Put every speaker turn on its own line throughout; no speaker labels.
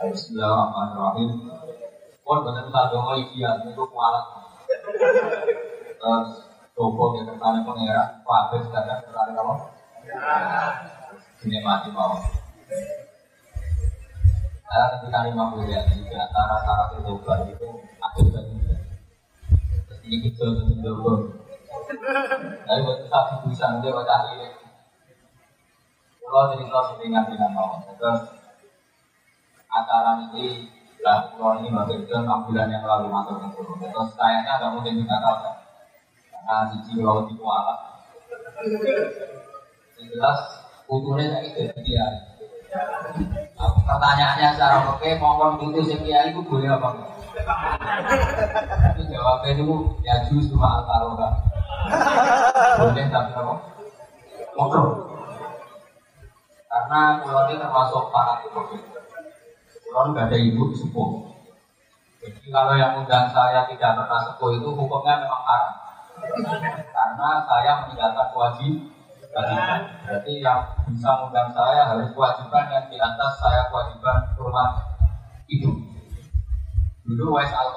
Bismillahirrahmanirrahim. Pun benar kita dongo iya itu kualat. Terus coba ya kertane pangeran, Pak kadang kertane kamu. Ini mati mau. Ketika lima puluh ya, di antara syarat itu juga. Terus ini juga. Tapi buat kita bisa ini. Kalau kalau sering nama, terus acara ini lah kalau ini bagai itu enam bulan yang lalu masuk ke Terus kayaknya nggak mungkin kita tahu kan? Karena cici kalau di kuala. Jelas utuhnya itu dia. Pertanyaannya secara oke, mongkon putus sekian itu boleh apa? Tapi jawabnya itu ya justru al taroka. Boleh tapi apa? Mokro. Karena ini termasuk para tukul. Pulau nggak ada ibu sepuh. Jadi kalau yang undang saya tidak pernah sepuh itu hukumnya memang haram. Karena saya meninggalkan kewajiban. Berarti yang bisa mengundang saya harus kewajiban yang di atas saya kewajiban hormat itu. Dulu Wes al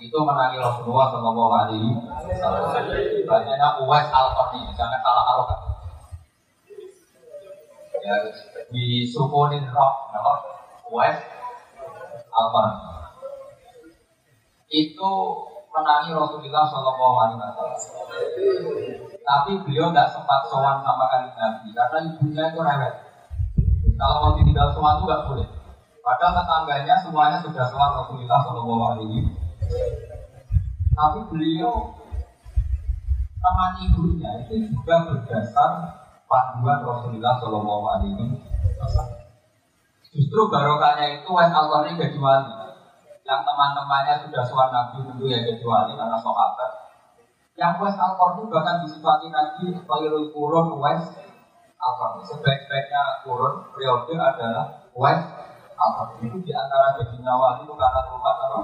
itu menangi Rasulullah Shallallahu Alaihi Wasallam. Bacanya Uwais al jangan salah harokat. Ya, di sukunin roh, Uwais al Itu menangi Rasulullah Shallallahu Alaihi Wasallam. Tapi beliau tidak sempat sowan sama kali Nabi karena ibunya itu rewel. Kalau mau ditinggal sowan itu nggak boleh. Padahal tetangganya semuanya sudah sowan Rasulullah Shallallahu Alaihi Tapi beliau teman ibunya itu juga berdasar panduan Rasulullah Shallallahu Alaihi Wasallam. Justru barokahnya itu Wes al jadi wali yang teman-temannya sudah soal Nabi tentu ya kecuali karena sahabat. Yang Wes al bahkan disifati Nabi sebagai kurun Wes al Sebaik-baiknya kurun periode adalah Wes al Itu di antara jadinya wali itu karena rumah apa?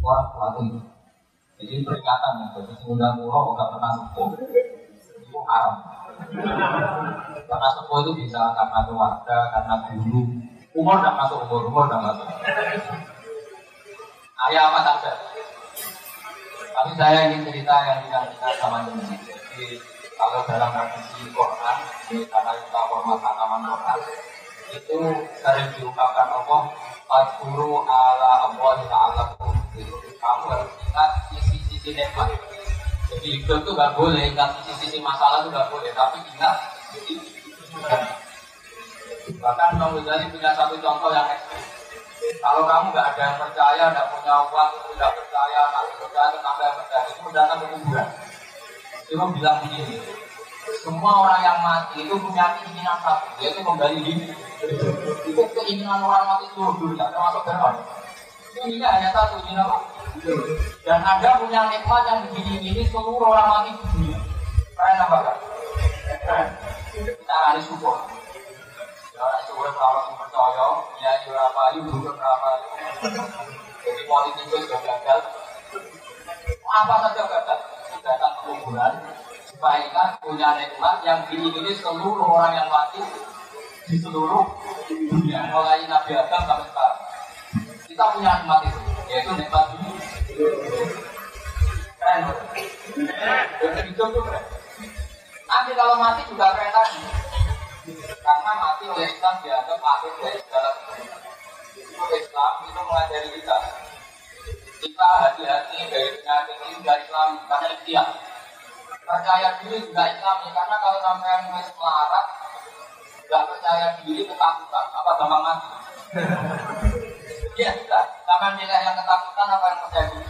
Orang itu. Jadi peringatan ya, jadi sembilan pulau nggak pernah sepuh. Itu haram. Karena sepuh itu bisa karena keluarga, karena guru. Umur tidak masuk umur, umur tidak masuk. Ayah apa saja. Tapi saya ingin cerita yang kita sama dengan Jadi kalau dalam tradisi Quran, karena kita hormat tanaman Quran, itu sering diungkapkan Allah Fadkuru ala Allah ta'ala. Kamu harus ingat sisi-sisi nikmat Jadi hidup itu gak boleh, ingat sisi-sisi masalah itu gak boleh Tapi ingat Bahkan Bang Ghazali punya satu contoh yang ekstrim kalau kamu nggak ada yang percaya, nggak punya uang, tidak percaya, nggak percaya, tetangga yang percaya, itu datang ke kuburan. Cuma bilang begini, semua orang yang mati itu punya keinginan satu, yaitu kembali di itu keinginan orang mati seluruh dunia, termasuk berapa? Ini hanya satu, ini? Dan ada punya nikmat yang begini ini seluruh orang mati di dunia. Keren apa? Keren. Kita harus support. Orang suwe perawat percaya, ya ora payu, butuh apa. Jadi politik itu sudah gagal. Apa saja gagal. Datang ke kuburan, supaya punya nikmat yang diingini seluruh orang yang mati di seluruh dunia. Mulai Nabi Adam sampai. Kita punya nikmat itu, yaitu nikmat ini. Keren. Dan itu tuh keren. Nanti kalau mati juga keren tadi. Karena mati oleh Islam dianggap akhir dari segala Itu Islam itu mengajari kita. Kita hati-hati dari penyakit ini dari Islam karena ikhtiar. Percaya diri juga Islam ya karena kalau sampai mulai melarat, nggak percaya diri ketakutan apa gampang mati. Ya sudah, jangan nilai yang ketakutan apa yang percaya diri.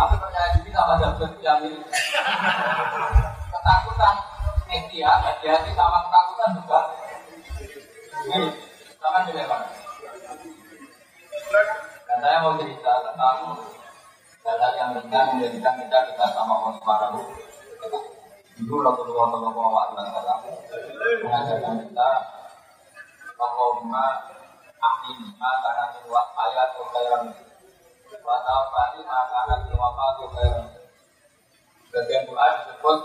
Apa percaya diri sama dapat yang ini. Ketakutan ya hati-hati sama ketakutan juga. Ini, sama juga Pak. Dan saya mau cerita tentang hal yang ringan menjadikan kita kita sama Allah Subhanahu Dulu Rasulullah Shallallahu Alaihi Wasallam mengajarkan kita Allahumma ahlima karena luas ayat khairan wa tawfani karena wafatu khairan. Bagian doa disebut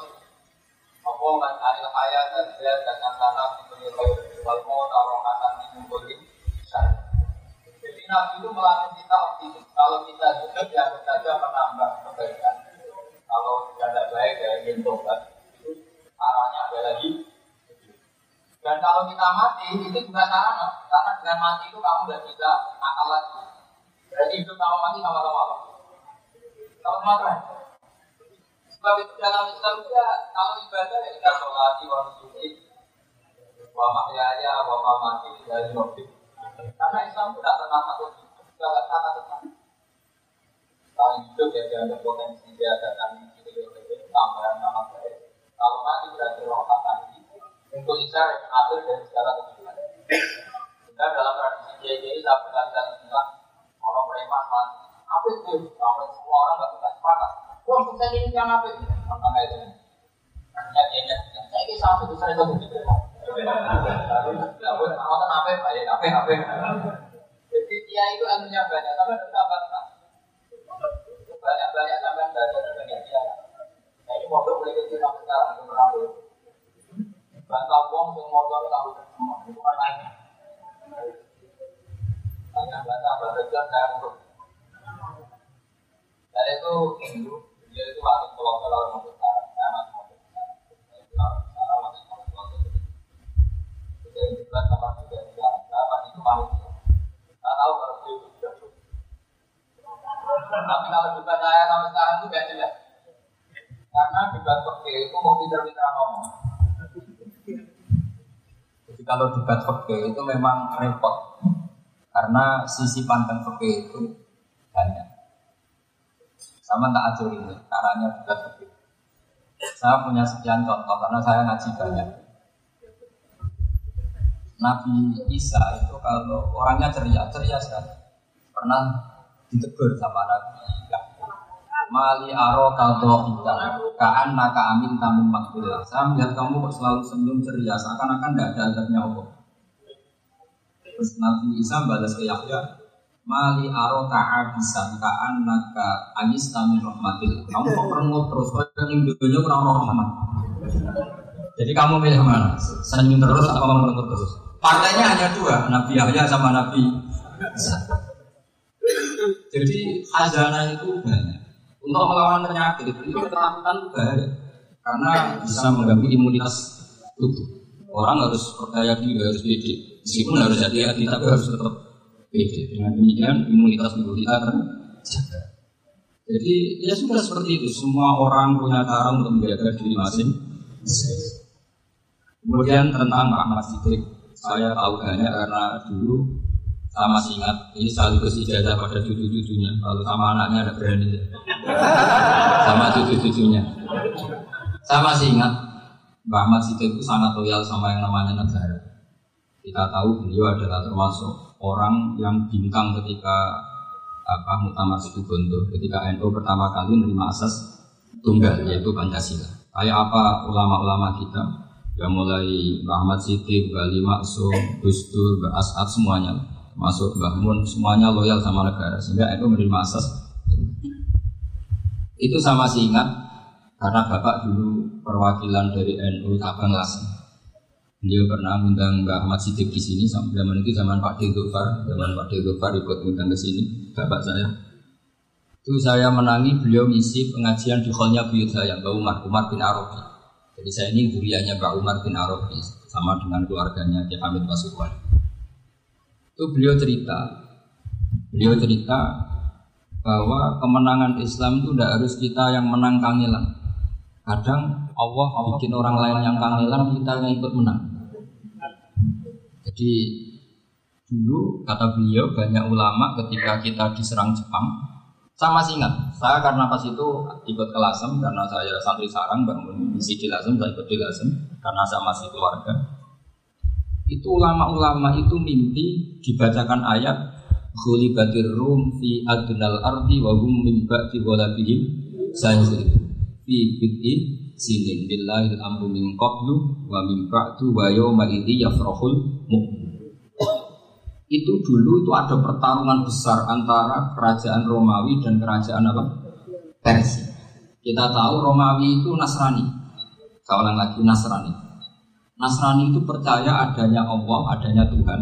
apa man anil hayat dan dia dengan tanah itu wal maut arohatan min kulli Nabi itu melatih kita optimis. Kalau kita hidup ya saja menambah kebaikan. Kalau tidak baik ya ingin tobat. Arahnya ada lagi. Dan kalau kita mati itu juga sarana. Karena dengan mati itu kamu tidak bisa akal lagi. Berarti hidup kamu mati sama-sama apa? Sama-sama. Sebab itu dalam Islam juga kalau ibadah ya kita sholat, wa nusuki, wa mahyaya, wa mamati, dari mobil. Karena Islam itu tidak pernah takut, tidak pernah takut. Kalau hidup ya dia ada potensi, dia ada kami, itu tambahan nama baik. Kalau mati berarti tadi untuk bisa akhir dari segala kehidupan. Kita dalam tradisi kiai-kiai saya berkali-kali bilang orang preman mati. Apa itu? Sampai semua orang nggak bisa sepakat. Wah, kita ini yang apa? Makanya itu. Artinya dia saya ini sampai itu saya satu gitu. Tidak boleh mau apa? Ya, apa? Apa? Jadi dia itu ilmunya banyak, tapi ada apa? Banyak-banyak sampai baca banyak dia. Nah, ini mau boleh kecil sampai sekarang itu pernah Bantah motor tahu semua. Tanya bantah saya itu dulu dia itu waktu pulau pulau mau besar, saya mau besar. Saya masih mau besar. Jadi juga sama juga itu. Saya tahu kalau itu sudah Tapi kalau debat saya sampai sekarang itu gak jelas. Karena debat pakai itu mau pinter-pinter ngomong. Jadi kalau debat pakai itu memang repot. Karena sisi pandang pakai itu banyak. Sama tak ajar ini, caranya juga seperti Saya punya sekian contoh karena saya ngaji banyak. Nabi Isa itu kalau orangnya ceria, ceria sekali. Pernah ditegur sama Nabi Mali aro kaldo kita Kaan naka amin tamin makbillah Saya melihat kamu selalu senyum ceria Seakan-akan tidak ada adabnya Allah Terus Nabi Isa balas ke Yahya Mali aro ka'abisan ka'an naka ayis tamin rahmatil. Kamu kok perengut terus Kok yang dunia kurang rahmat. Jadi kamu milih mana? Senyum terus atau merengut terus? Partainya hanya dua Nabi Yahya sama Nabi Isa. Jadi khazanah itu banyak Untuk melawan penyakit itu ketakutan bahaya Karena bisa mengganggu imunitas tubuh Orang harus percaya diri, harus pede Meskipun harus hati-hati, tapi harus tetap pede. Dengan demikian imunitas tubuh kita terjaga. Jadi ya sudah seperti itu. Semua orang punya cara untuk menjaga diri masing. Kemudian tentang Pak Siddiq, saya tahu banyak karena dulu masih ingat ini sekaligus ijazah pada cucu-cucunya. Kalau sama anaknya ada berani, sama cucu-cucunya. Masih ingat Pak Ahmad Siddiq itu sangat loyal sama yang namanya negara. Kita tahu beliau adalah termasuk orang yang bintang ketika apa Muktamar Situbondo ketika NU pertama kali menerima asas tunggal yaitu Pancasila. Kayak apa ulama-ulama kita yang mulai Ahmad Siddiq, Bali Maksum, Gus Dur, Mbak As'ad semuanya masuk Mbah Mun semuanya loyal sama negara sehingga NU menerima asas itu sama masih ingat karena bapak dulu perwakilan dari NU cabang Lasem Beliau pernah mengundang Mbak Ahmad Siddiq di sini zaman itu zaman Pak Dildofar, zaman Pak Dildofar ikut mengundang ke sini, bapak saya. Itu saya menangi beliau ngisi pengajian di hallnya buyut saya, Mbak Umar, Umar bin Arabi. Jadi saya ini duriannya Mbak Umar bin Arabi, sama dengan keluarganya Ki Hamid. Itu beliau cerita, beliau cerita bahwa kemenangan Islam itu tidak harus kita yang menang kangelan. Kadang Allah bikin orang lain yang kangelan, kita yang ikut menang. Jadi dulu kata beliau banyak ulama ketika kita diserang Jepang saya masih ingat, saya karena pas itu ikut ke Lasem karena saya santri sarang bangun misi di Lasem, saya ikut di Lasem karena saya masih keluarga. Itu ulama-ulama itu mimpi dibacakan ayat Khulibatir rum fi adnal ardi wa hum min ba'di ghalabihim sayyidu fi bid'in sinin billahil amru min qablu wa min ba'du wa yawma idhi yafrahul mu'min itu dulu itu ada pertarungan besar antara kerajaan Romawi dan kerajaan apa? Persia. Kita tahu Romawi itu Nasrani. Saya ulang lagi Nasrani. Nasrani itu percaya adanya Allah, adanya Tuhan.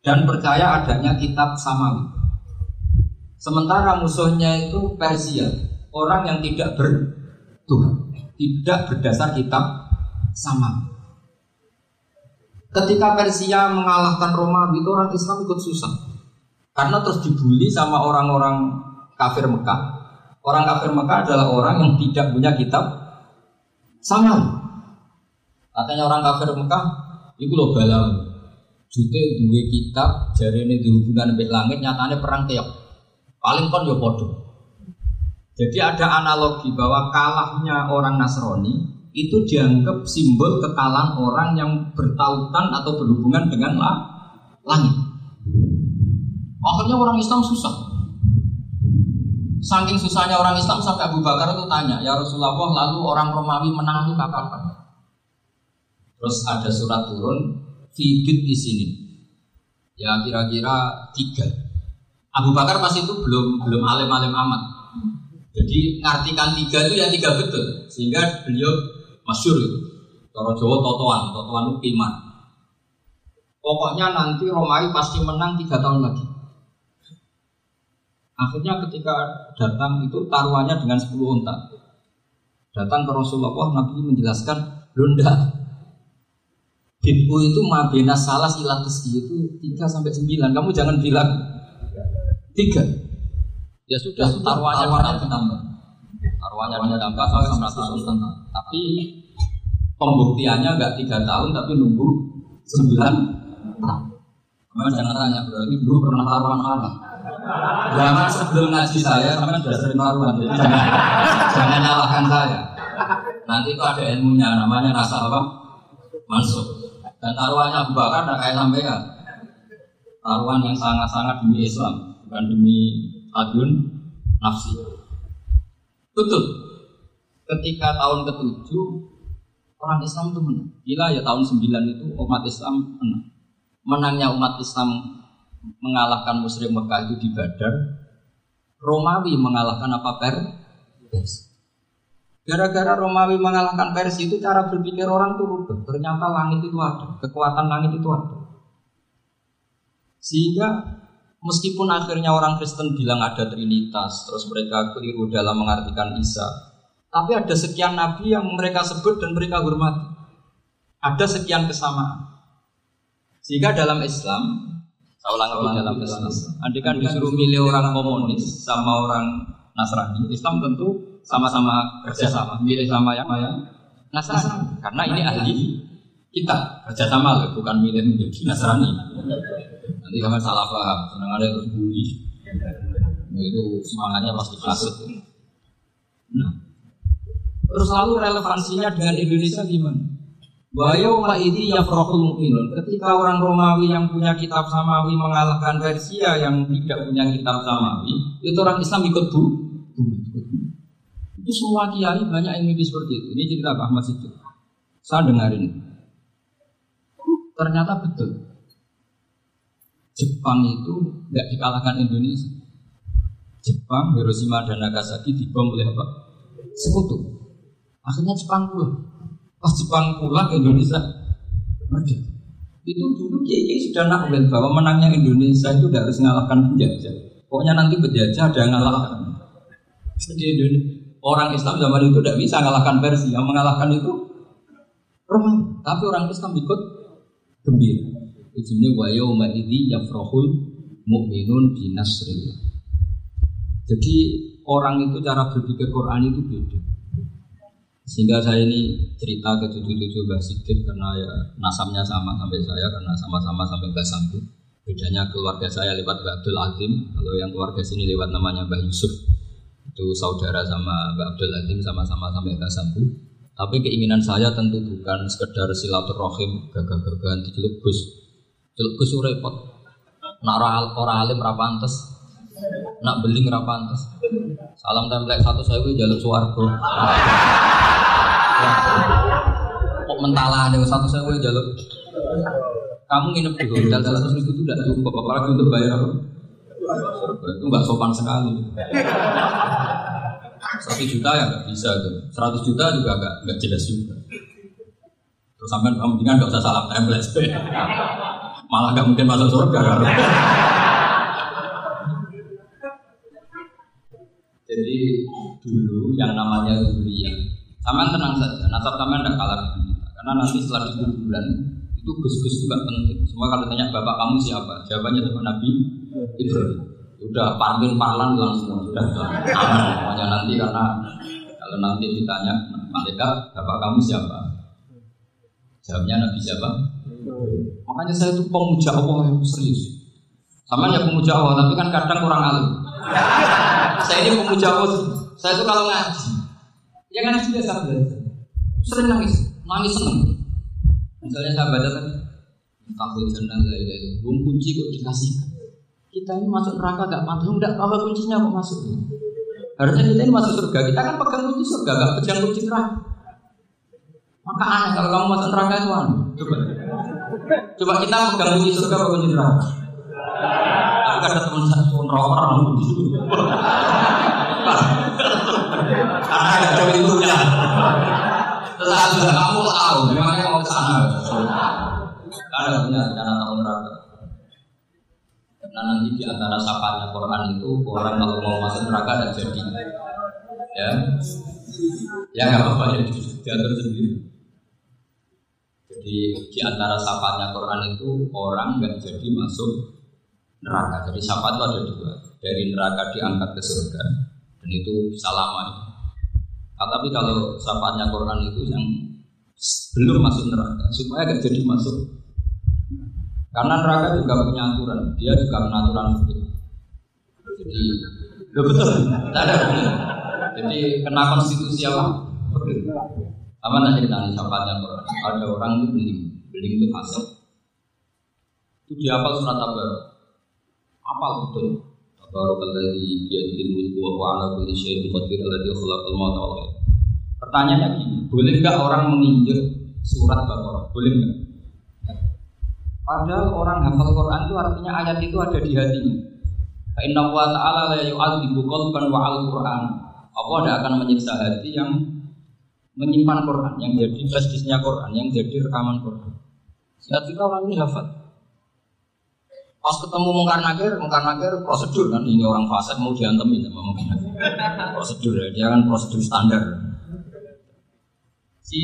dan percaya adanya kitab samawi. Sementara musuhnya itu Persia, orang yang tidak bertuhan, tidak berdasar kitab samawi. Ketika Persia mengalahkan Romawi itu orang Islam ikut susah. Karena terus dibully sama orang-orang kafir Mekah. Orang kafir Mekah adalah orang yang tidak punya kitab samawi. Katanya orang kafir Mekah, itu loh galau. Jute dua kitab, jari ini dihubungkan dengan langit, nyatanya perang tiap. Paling kon yo podo. Jadi ada analogi bahwa kalahnya orang Nasrani itu dianggap simbol kekalahan orang yang bertautan atau berhubungan dengan langit. Akhirnya orang Islam susah. Saking susahnya orang Islam sampai Abu Bakar itu tanya, ya Rasulullah, lalu orang Romawi menang itu kapan? Terus ada surat turun, Fibit di sini. Ya kira-kira tiga. Abu Bakar pas itu belum belum alim-alim amat. Jadi ngartikan tiga itu ya tiga betul. Sehingga beliau masyur itu. Toro Jawa totoan, totoan itu. Pokoknya nanti Romawi pasti menang tiga tahun lagi. Akhirnya ketika datang itu taruhannya dengan 10 unta. Datang ke Rasulullah, Nabi menjelaskan, Lunda, Bibu itu mabena salah silatus itu 3 sampai 9. Kamu jangan bilang 3. Ya sudah, taruhannya taruhannya ditambah. Taruhannya ditambah sampai 100 unta. Tapi pembuktiannya enggak 3 tahun tapi nunggu 9 tahun. Kamu jangan tanya berarti dulu pernah taruhan apa? Jangan sebelum ngaji saya, karena sudah sering taruhan. Jadi jangan, jangan nyalahkan saya. Nanti itu ada ilmunya, namanya rasa apa? Masuk. Dan taruhannya Abu Bakar tidak kayak sampean. Taruhan yang sangat-sangat demi Islam, bukan demi adun nafsi. Betul. Ketika tahun ke-7 orang Islam itu menang. Gila ya tahun 9 itu umat Islam menang. Menangnya umat Islam mengalahkan musyrik Mekah itu di Badar. Romawi mengalahkan apa per? Yes. Gara-gara Romawi mengalahkan Persia itu cara berpikir orang tuh rubah. Ternyata langit itu ada, kekuatan langit itu ada. Sehingga meskipun akhirnya orang Kristen bilang ada Trinitas, terus mereka keliru dalam mengartikan Isa, tapi ada sekian nabi yang mereka sebut dan mereka hormati. Ada sekian kesamaan. Sehingga dalam Islam, saya ulang lagi dalam Islam, andai kan disuruh milih orang komunis sama orang Nasrani, Islam tentu sama-sama kerjasama, milih sama yang yang Nasrani. Karena ini ahli kita kerjasama loh, bukan milih menjadi Nasrani. Nanti kamu salah paham, senang ada bully. Itu semangatnya pasti kasut. Nah, terus lalu relevansinya dengan Indonesia gimana? Wa ini ya mu'minun Ketika orang Romawi yang punya kitab Samawi mengalahkan Persia yang tidak punya kitab Samawi Itu orang Islam ikut bu, itu semua kiai banyak yang mimpi seperti itu. Ini cerita Pak Ahmad itu. Saya dengarin. Ternyata betul. Jepang itu nggak dikalahkan Indonesia. Jepang, Hiroshima dan Nagasaki dibom oleh apa? Sekutu. Akhirnya Jepang pulang. Pas Jepang pulang Indonesia merdeka. Itu dulu kiai sudah nakwil bahwa menangnya Indonesia itu tidak harus mengalahkan penjajah. Pokoknya nanti penjajah ada yang mengalahkan. Jadi Indonesia, Orang Islam zaman itu tidak bisa mengalahkan Persia. Yang mengalahkan itu Romawi. Tapi orang Islam ikut gembira. Ujungnya wa yauma idzi yafrahul mu'minun binasrillah. Jadi orang itu cara berpikir Quran itu beda. Sehingga saya ini cerita ke cucu-cucu Siddiq karena ya nasabnya sama sampai saya karena sama-sama sampai Mbah Sambu. Bedanya keluarga saya lewat Mbah Abdul Azim, kalau yang keluarga sini lewat namanya Mbah Yusuf itu saudara sama Mbak Abdul Azim sama-sama sampai ke Sambu. Tapi keinginan saya tentu bukan sekedar silaturahim gagah-gagahan di Gus. Celuk Gus repot. Nak orang alim rapantes, nak beling rapantes. Salam template satu saya gue jalur suwargo. Kok mentalah nih satu saya gue jalur. Kamu nginep di hotel seratus ribu itu tidak cukup, apalagi untuk bayar? Itu nggak sopan sekali. Satu juta ya nggak bisa tuh. Seratus juta juga nggak nggak jelas juga. Terus sampai dengan nggak usah salah template. malah nggak mungkin masuk surga. Jadi dulu yang namanya kuliah, sama tenang saja, nasab sama tidak kalah. Karena nanti setelah di bulan itu gus-gus juga penting. Semua kalau tanya bapak kamu siapa, jawabannya sama Nabi Ibrahim. Udah parmin parlan langsung sudah aman. Pokoknya nanti karena kalau nanti ditanya malaikat bapak kamu siapa, jawabnya Nabi siapa. Makanya saya itu pemuja Allah yang serius. Sama ya pemuja Allah, tapi kan kadang kurang alim. saya ini pemuja Allah. Saya itu kalau ngaji, ya kan sudah belajar. Sering nangis, nangis seneng. Misalnya saya baca tadi, takut jenazah itu, belum kunci kok dikasih. Kita ini masuk neraka gak mantap, enggak tahu kuncinya kok masuk. Harusnya kita ini masuk surga, kita kan pegang kunci surga, gak pegang kunci neraka. Maka aneh kalau kamu masuk neraka itu aneh. Coba. Coba kita pegang kunci surga apa kunci neraka? Tapi ada teman satu neraka orang kunci Karena ada cowok itu ya. Terus kamu tahu, memangnya mau ke sana. Karena punya rencana tahun neraka. Karena nanti di antara sapanya Quran itu orang kalau mau masuk neraka ada jadi. Ya, ya nggak apa-apa ya diatur sendiri. Jadi di antara sapanya Quran itu orang nggak jadi masuk neraka. Jadi sapa itu ada dua. Dari neraka diangkat ke surga dan itu bisa lama. Nah, tapi kalau sapanya Quran itu yang belum masuk neraka supaya nggak jadi masuk. Karena neraka juga punya aturan, dia juga menaturan begitu. Jadi, lo betul, tidak ada begitu. Jadi kena konstitusi apa? Apa nanti kita sapanya Quran? Ada orang itu beling, beling itu masuk. Itu dia apa surat tabar? Apa betul? Tabarakalladzi biyadihil mulku wa huwa ala kulli syai'in qadir alladzi khalaqal mauta wal. Pertanyaannya gini, boleh nggak orang menginjak surat Baqarah? Boleh nggak? Padahal orang hafal Quran itu artinya ayat itu ada di hatinya. Inna wa ta'ala la yu'adzibu qalban wa al-Quran. Allah tidak akan menyiksa hati yang menyimpan Quran, yang jadi flashdisknya Quran, yang jadi rekaman Quran. Sehingga kita orang ini hafal. Pas ketemu mungkar nakir, mungkar nakir prosedur kan ini orang fasik mau diantemin sama mungkar nakir. Prosedur ya, dia kan prosedur standar. Si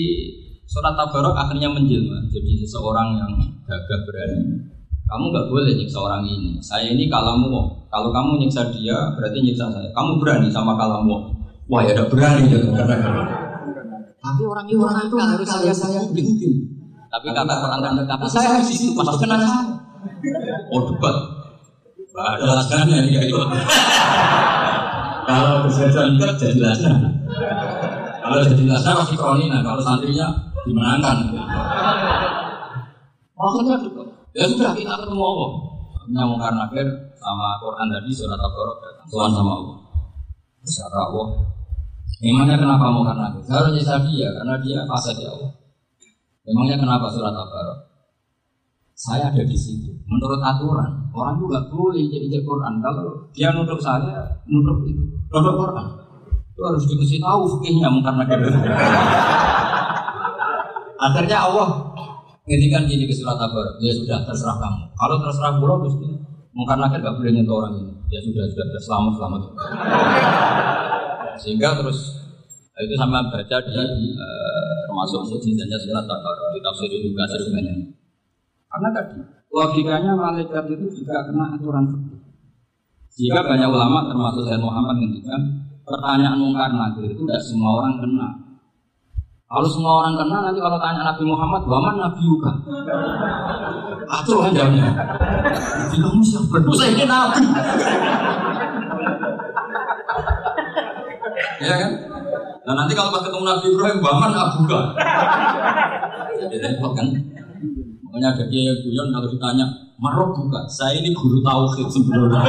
surat tabarok akhirnya menjelma jadi seseorang yang gagah berani. Kamu nggak boleh nyiksa orang ini. Saya ini kalamu. Kalau kamu nyiksa dia, berarti nyiksa saya. Kamu berani sama kalamu. Wah ya udah berani gitu. Tapi orang itu orang itu harus saya saya. Tapi kata Quran tapi saya di situ pasti kena saya. Oh debat. Ada alasannya ya itu. Kalau kesehatan enggak jadi alasan. Kalau jadi alasan masih kronina. Kalau santrinya dimenangkan. Maksudnya juga. Ya sudah kita ketemu Allah. Nyamuk akhir sama Quran tadi surat Al-Baqarah Tuhan sama Allah. Kata Allah. Memangnya kenapa mau karena? Harusnya saya dia karena dia fasad ya Allah. Memangnya kenapa surat Al-Baqarah? Saya ada di situ. Menurut aturan, orang juga boleh jadi Quran. Kalau dia nuduh saya, nuduh itu, nuduh Quran. Itu harus dikasih tahu fikihnya karena gitu. Akhirnya Allah ngedikan gini ke surat Tabar, ya sudah terserah kamu. Kalau terserah pulau pasti mungkin akhir gak boleh nyentuh orang ini. Ya sudah sudah, selamat selamat. Sehingga terus itu sama baca di uh, termasuk mujizatnya surat Tabar di tafsir juga sering banyak. Karena tadi logikanya malaikat itu juga kena aturan fikih. Jika banyak ulama termasuk saya Muhammad ngendikan pertanyaan mungkar nakir itu tidak semua orang kena. Kalau semua orang kena nanti kalau tanya Nabi Muhammad, waman Nabi juga. Kan jawabnya. Jadi kamu siapa? Saya ini Nabi. ya kan? Nah nanti kalau pas ketemu Nabi Ibrahim, waman Abu kan. Jadi repot kan? Makanya ada yang guyon kalau ditanya, Marok buka, saya ini guru tauhid sebelumnya.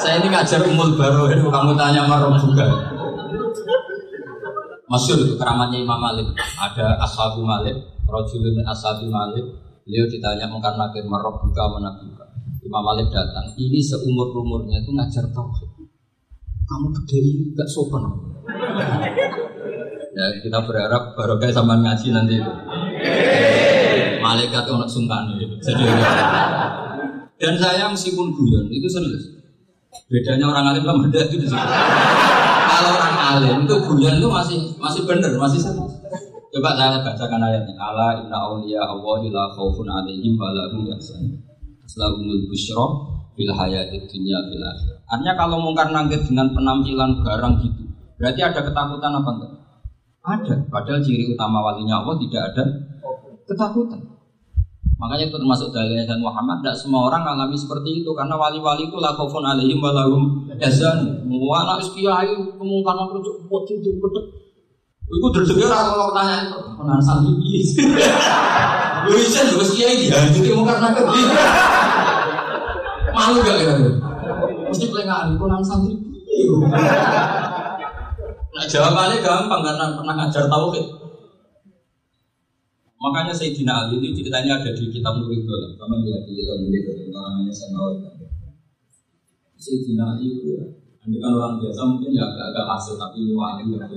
saya ini ngajar umul baru, kamu tanya Marok buka. Masyur itu keramatnya Imam Malik. Ada Ashabu Malik, Rajulun Ashabi Malik. Beliau ditanya mungkin nakir marok buka mana buka. Imam Malik datang. Ini seumur umurnya itu ngajar tauhid. Kamu gede gak sopan. ya kita berharap baru kayak sama ngaji nanti itu. malaikat ono sungkan Jadi dan saya meskipun guyon itu serius. Bedanya orang alim sama itu di situ. Kalau orang alim itu guyon itu masih masih benar, masih serius. Coba saya bacakan ayatnya. Ala inna awliya Allah la khaufun alaihim wa la hum yahzanun. Aslahumul busyra fil hayatid dunya fil akhirah. Artinya kalau mungkar nangkir dengan penampilan garang gitu, berarti ada ketakutan apa enggak? Ada. Padahal ciri utama walinya Allah tidak ada ketakutan. Makanya itu termasuk dalilnya dan Muhammad. Tidak semua orang alami seperti itu karena wali-wali itu lah khaufun alaihim walahum yazan. Wa anak kiai kemungkaran kerja buat itu betul. Iku terdengar kalau pertanyaan penan santri piye. Lu bisa juga kiai dia jadi mau karena kerja. Malu gak ya? Mesti pelengahan penan santri piye. Nah jawabannya gampang karena pernah ngajar tauhid. Makanya Sayyidina Ali ini ceritanya ada di kitab Nuridul. Kamu lihat di kitab Nuridul, namanya saya tahu. Sayyidina Ali itu ya, kan orang biasa mungkin ya agak-agak hasil tapi wali ya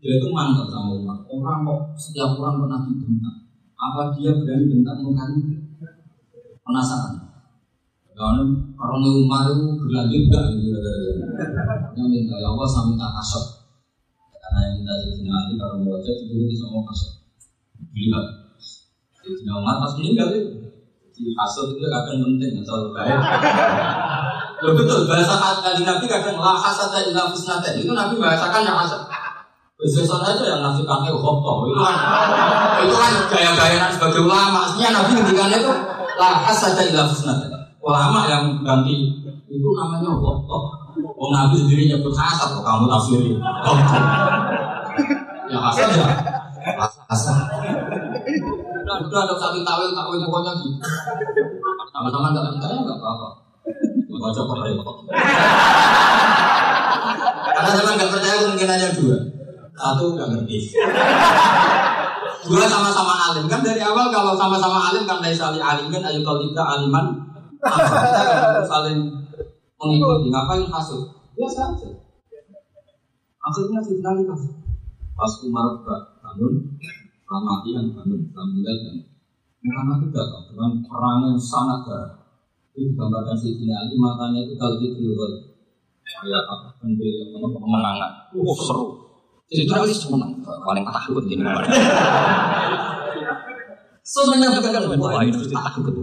Dia itu mantap sama Umar. Orang kok setiap orang pernah dibentak. Apa dia berani bentak muka Penasaran. Karena orang Umar itu berlanjut gak gitu. Yang minta ya Allah saya minta kasut. Karena yang minta Sayyidina Ali kalau mau baca itu sama kasut. Gila. Jadi Umar pas meninggal itu di hasut itu kadang penting asal baik. Loh betul bahasa kali Nabi kadang lah hasad dan ilah fusnata itu Nabi bahasakan yang hasad. Besok aja yang nafsi pakai khotob itu kan itu kan gaya-gaya sebagai ulama. Maksudnya Nabi ngendikan itu lah hasad dan ilah fusnata. Ulama yang ganti itu namanya khotob. Oh Nabi sendiri nyebut hasad, kamu tafsiri. Ya hasad ya Asal. Udah ada satu tawil tawil pokoknya gitu. Sama-sama nggak percaya nggak apa-apa. Baca repot. Karena sama nggak percaya kemungkinannya dua. Satu nggak ngerti. Dua sama-sama alim kan dari awal kalau sama-sama alim kan dari saling alim kan ayo kalau kita aliman kita kan saling mengikuti ngapain kasut biasa aja akhirnya si finali kasut pas Umar bangun, mati yang bangun, meninggal kan. Karena itu datang dengan perang yang sangat berat. Itu digambarkan si Ali matanya itu kalau di luar kayak apa kendil yang mana pemenangan. Oh seru. Jadi itu Ali menang, paling takut ini. Sebenarnya bukan wah itu takut.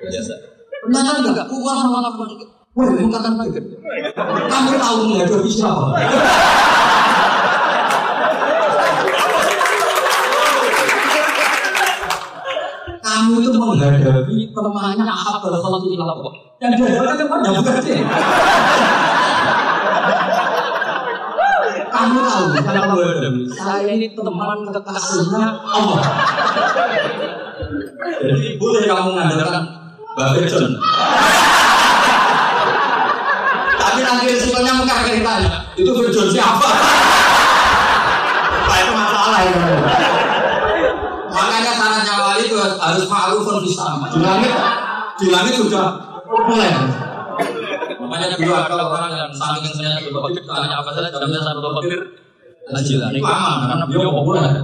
Biasa. Ternyata enggak, uang malah pun. Wah, bukan lagi. Kamu tahu nggak ada bisa. Kamu itu menghadapi kelemahannya apa? kalau tidak lapor dan dihadapkan kepada berarti kamu tahu kalau saya ini teman kekasihnya Allah. Jadi boleh kamu mengandalkan Mbak John. Tapi nanti resikonya muka ditanya itu John siapa? Pak itu masalah itu Makanya wali itu harus ma'rufun bisa. Di langit, di langit sudah mulai. Makanya dulu ada orang yang saling saya Abdul Qadir tanya apa saja dalamnya Abdul Qadir Najila ini aman karena beliau populer.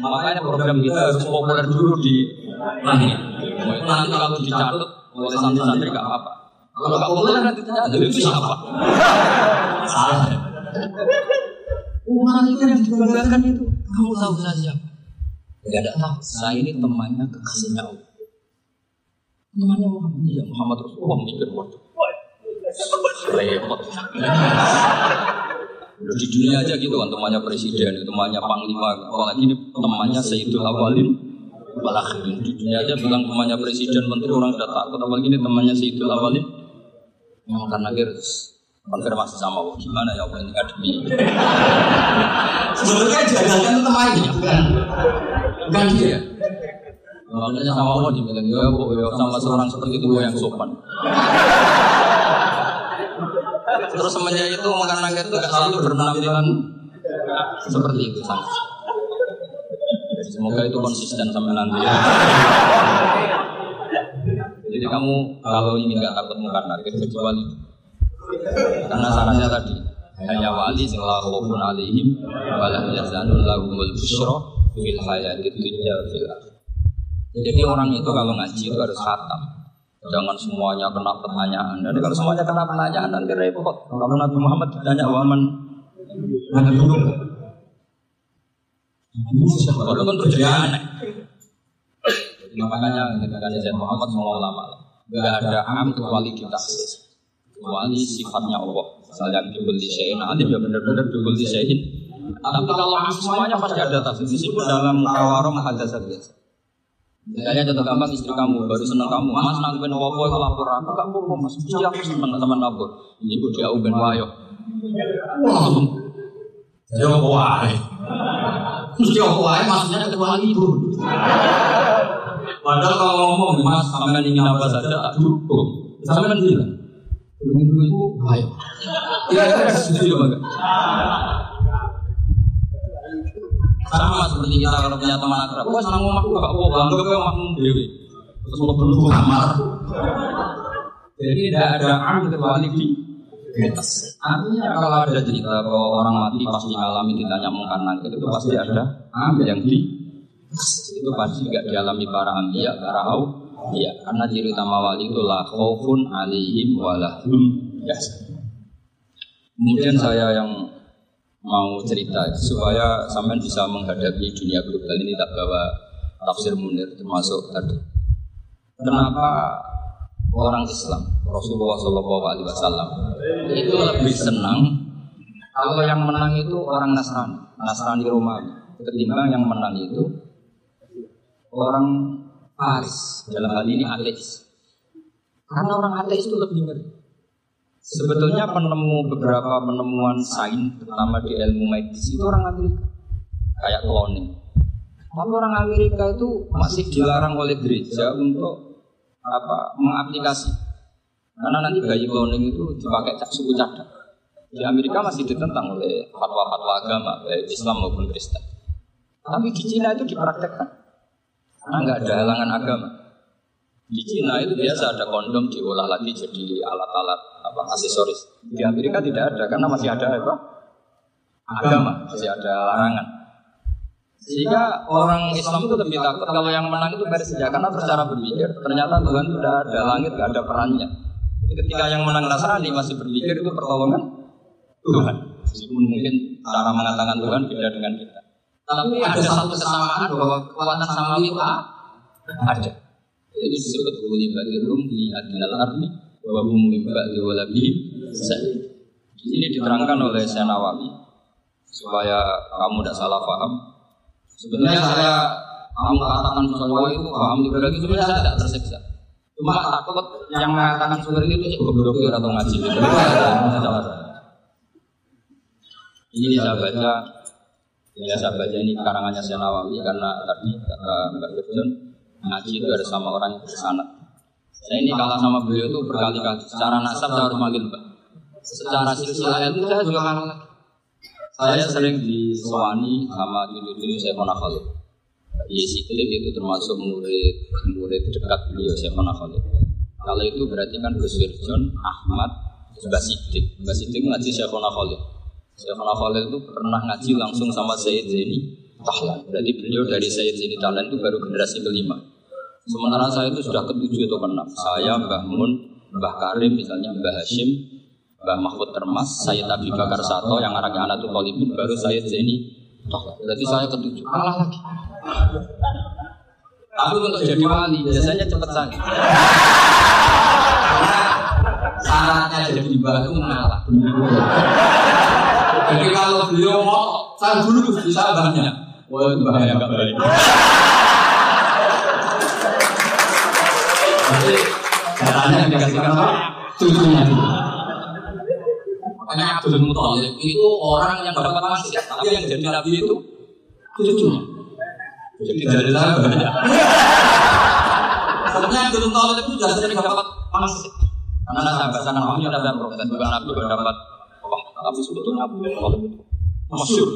Makanya program kita harus populer dulu di langit. Nanti kalau dicatat oleh santri-santri nggak apa-apa. Kalau nggak populer nanti tanya, itu siapa? Salah. Umat itu yang dibanggakan itu, kamu tahu saja siapa? Ya tidak tahu. Saya ini temannya kekasihnya Allah. Temannya Muhammad. Iya Muhammad Rasulullah. Mikir waktu. Repot. Udah di dunia aja gitu kan. Temannya presiden, temannya panglima, apalagi ini temannya Sayyidul Awalin. Walakhirin di dunia aja bilang temannya presiden, menteri orang sudah takut. Apalagi ini temannya Sayyidul Awalin. Yang karena harus konfirmasi sama Allah. Gimana ya Allah ini? Ngademi sebenarnya jagalkan temannya. bukan bukan dia makanya sama Allah dibilang ya bu ya sama seorang seperti itu yang sopan. Terus semenjak itu makan nugget itu gak selalu berpenampilan seperti itu sama semoga itu konsisten sampai nanti jadi kamu kalau ingin nggak takut makan nugget kecuali karena syaratnya tadi hanya wali sing la khaufun alaihim wa la yahzanun fil hayatid dunya fil. Jadi orang itu kalau ngaji itu harus khatam. Jangan semuanya kena pertanyaan. Dan kalau semuanya kena pertanyaan nanti repot. Kalau Nabi Muhammad ditanya waman Nabi dulu. Kalau kan terjadi aneh. Makanya ketika Zaid Muhammad semua ulama Gak ada am kecuali kita kecuali sifatnya Allah. Misalnya dubul di syai'in, nanti ya benar-benar dubul di syai'in. Tapi kalau am semuanya pasti ada tafsir. Meskipun dalam kawarong hadasat biasa. Misalnya contoh gampang istri kamu baru seneng kamu, mas nangguin wapo itu lapor aku gak apa mas, mesti aku seneng teman lapor. Ibu dia uben wayo. Jauh wae. Aku wae maksudnya ketua ibu. Padahal kalau ngomong mas sampean ingin apa saja tak dukung. Sampean bilang, dulu itu ayo. Kira-kira setuju apa enggak? Sama seperti kita kalau punya teman akrab, wah senang omahku gak apa bangga kowe omahmu dewi. Terus mau perlu kamar. Jadi tidak ada am kecuali di atas. Artinya kalau ada cerita bahwa orang mati pasti mengalami ditanya mungkar nakir itu pasti ada am yang di itu pasti gak dialami para ambia, para au. Ya, karena ciri utama wali itu lah khaufun alaihim walahum yas. Kemudian saya yang mau cerita supaya sampai bisa menghadapi dunia global ini tak bawa tafsir munir termasuk tadi. Kenapa orang Islam Rasulullah Shallallahu Alaihi Wasallam itu lebih senang kalau yang menang itu orang Nasrani, Nasrani Romawi ketimbang yang menang itu orang Paris dalam hal ini ateis. Karena orang ateis itu lebih ngeri. Sebetulnya penemu beberapa penemuan sains, terutama di ilmu medis itu orang Amerika, kayak cloning. Tapi orang Amerika itu masih dilarang oleh gereja untuk apa mengaplikasi. Karena nanti bayi cloning itu dipakai suku cadang. Di Amerika masih ditentang oleh fatwa-fatwa agama, baik Islam maupun Kristen. Tapi di Cina itu dipraktekkan. Karena nggak ada halangan agama. Di Cina itu biasa ada kondom diolah lagi jadi alat-alat apa aksesoris. Di Amerika tidak ada karena masih ada apa? Agama, masih ada larangan. Sehingga orang Islam itu lebih takut kalau yang menang itu Persia karena secara berpikir ternyata Tuhan sudah ada langit, gak ada perannya. Ketika yang menang Nasrani masih berpikir itu pertolongan Tuhan. Meskipun mungkin cara mengatakan Tuhan beda dengan kita. Tapi ada satu kesamaan bahwa kekuatan samawi itu ada. Jadi disebut buli bagi rum di adinal arti bahwa hum mimba di walabi Di sini diterangkan oleh Syekh Nawawi supaya kamu tidak salah paham. Sebenarnya saya kamu katakan sesuatu itu paham liberal itu sebenarnya saya tidak tersiksa. Cuma takut yang mengatakan seperti itu cukup blokir atau ngaji. Ini saya baca Ya saya baca ini karangannya Syekh Nawawi karena tadi kata Mbak Gudjon ngaji itu ada sama orang yang bersanat. Saya ini kalah sama beliau itu berkali-kali. Secara nasab saya harus manggil Mbak. Secara silsilah ilmu saya juga kalah. Saya sering disewani sama dulu-dulu saya pernah Khalid. Yesidik itu termasuk murid murid dekat beliau saya pernah Khalid. Kalau itu berarti kan Gus Wirjon, Ahmad, Mbak Sidik. Mbak Sidik ngaji saya pernah Khalid. Syekhona itu pernah ngaji langsung sama Sayyid Zaini Tahlan. Berarti beliau dari Sayyid Zaini Tahlan itu baru generasi kelima. Sementara saya itu sudah ketujuh atau keenam. Saya, Mbah Mun, Mbah Karim, misalnya Mbah Hashim, Mbah Mahfud Termas, Sayyid Abi Bakar Sato, yang anaknya anak tuh Talibin, baru Sayyid Zaini. Berarti saya ketujuh. Kalah lagi. Tapi untuk jadi wali biasanya cepat saja. Syaratnya jadi itu mengalah. Jadi kalau beliau mau, saya dulu bisa banyak. Wah itu bahaya nggak Jadi caranya dikasihkan apa? Cucunya dulu. Makanya Abdul Muthalib itu orang yang dapat wasiat, tapi yang jadi nabi itu cucunya. Jadi dari saya banyak. Sebenarnya Abdul Muthalib itu sudah sering dapat wasiat. Karena bacakan wahyu ada proses juga nabi berdapat tapi sebetulnya Talib itu masyur.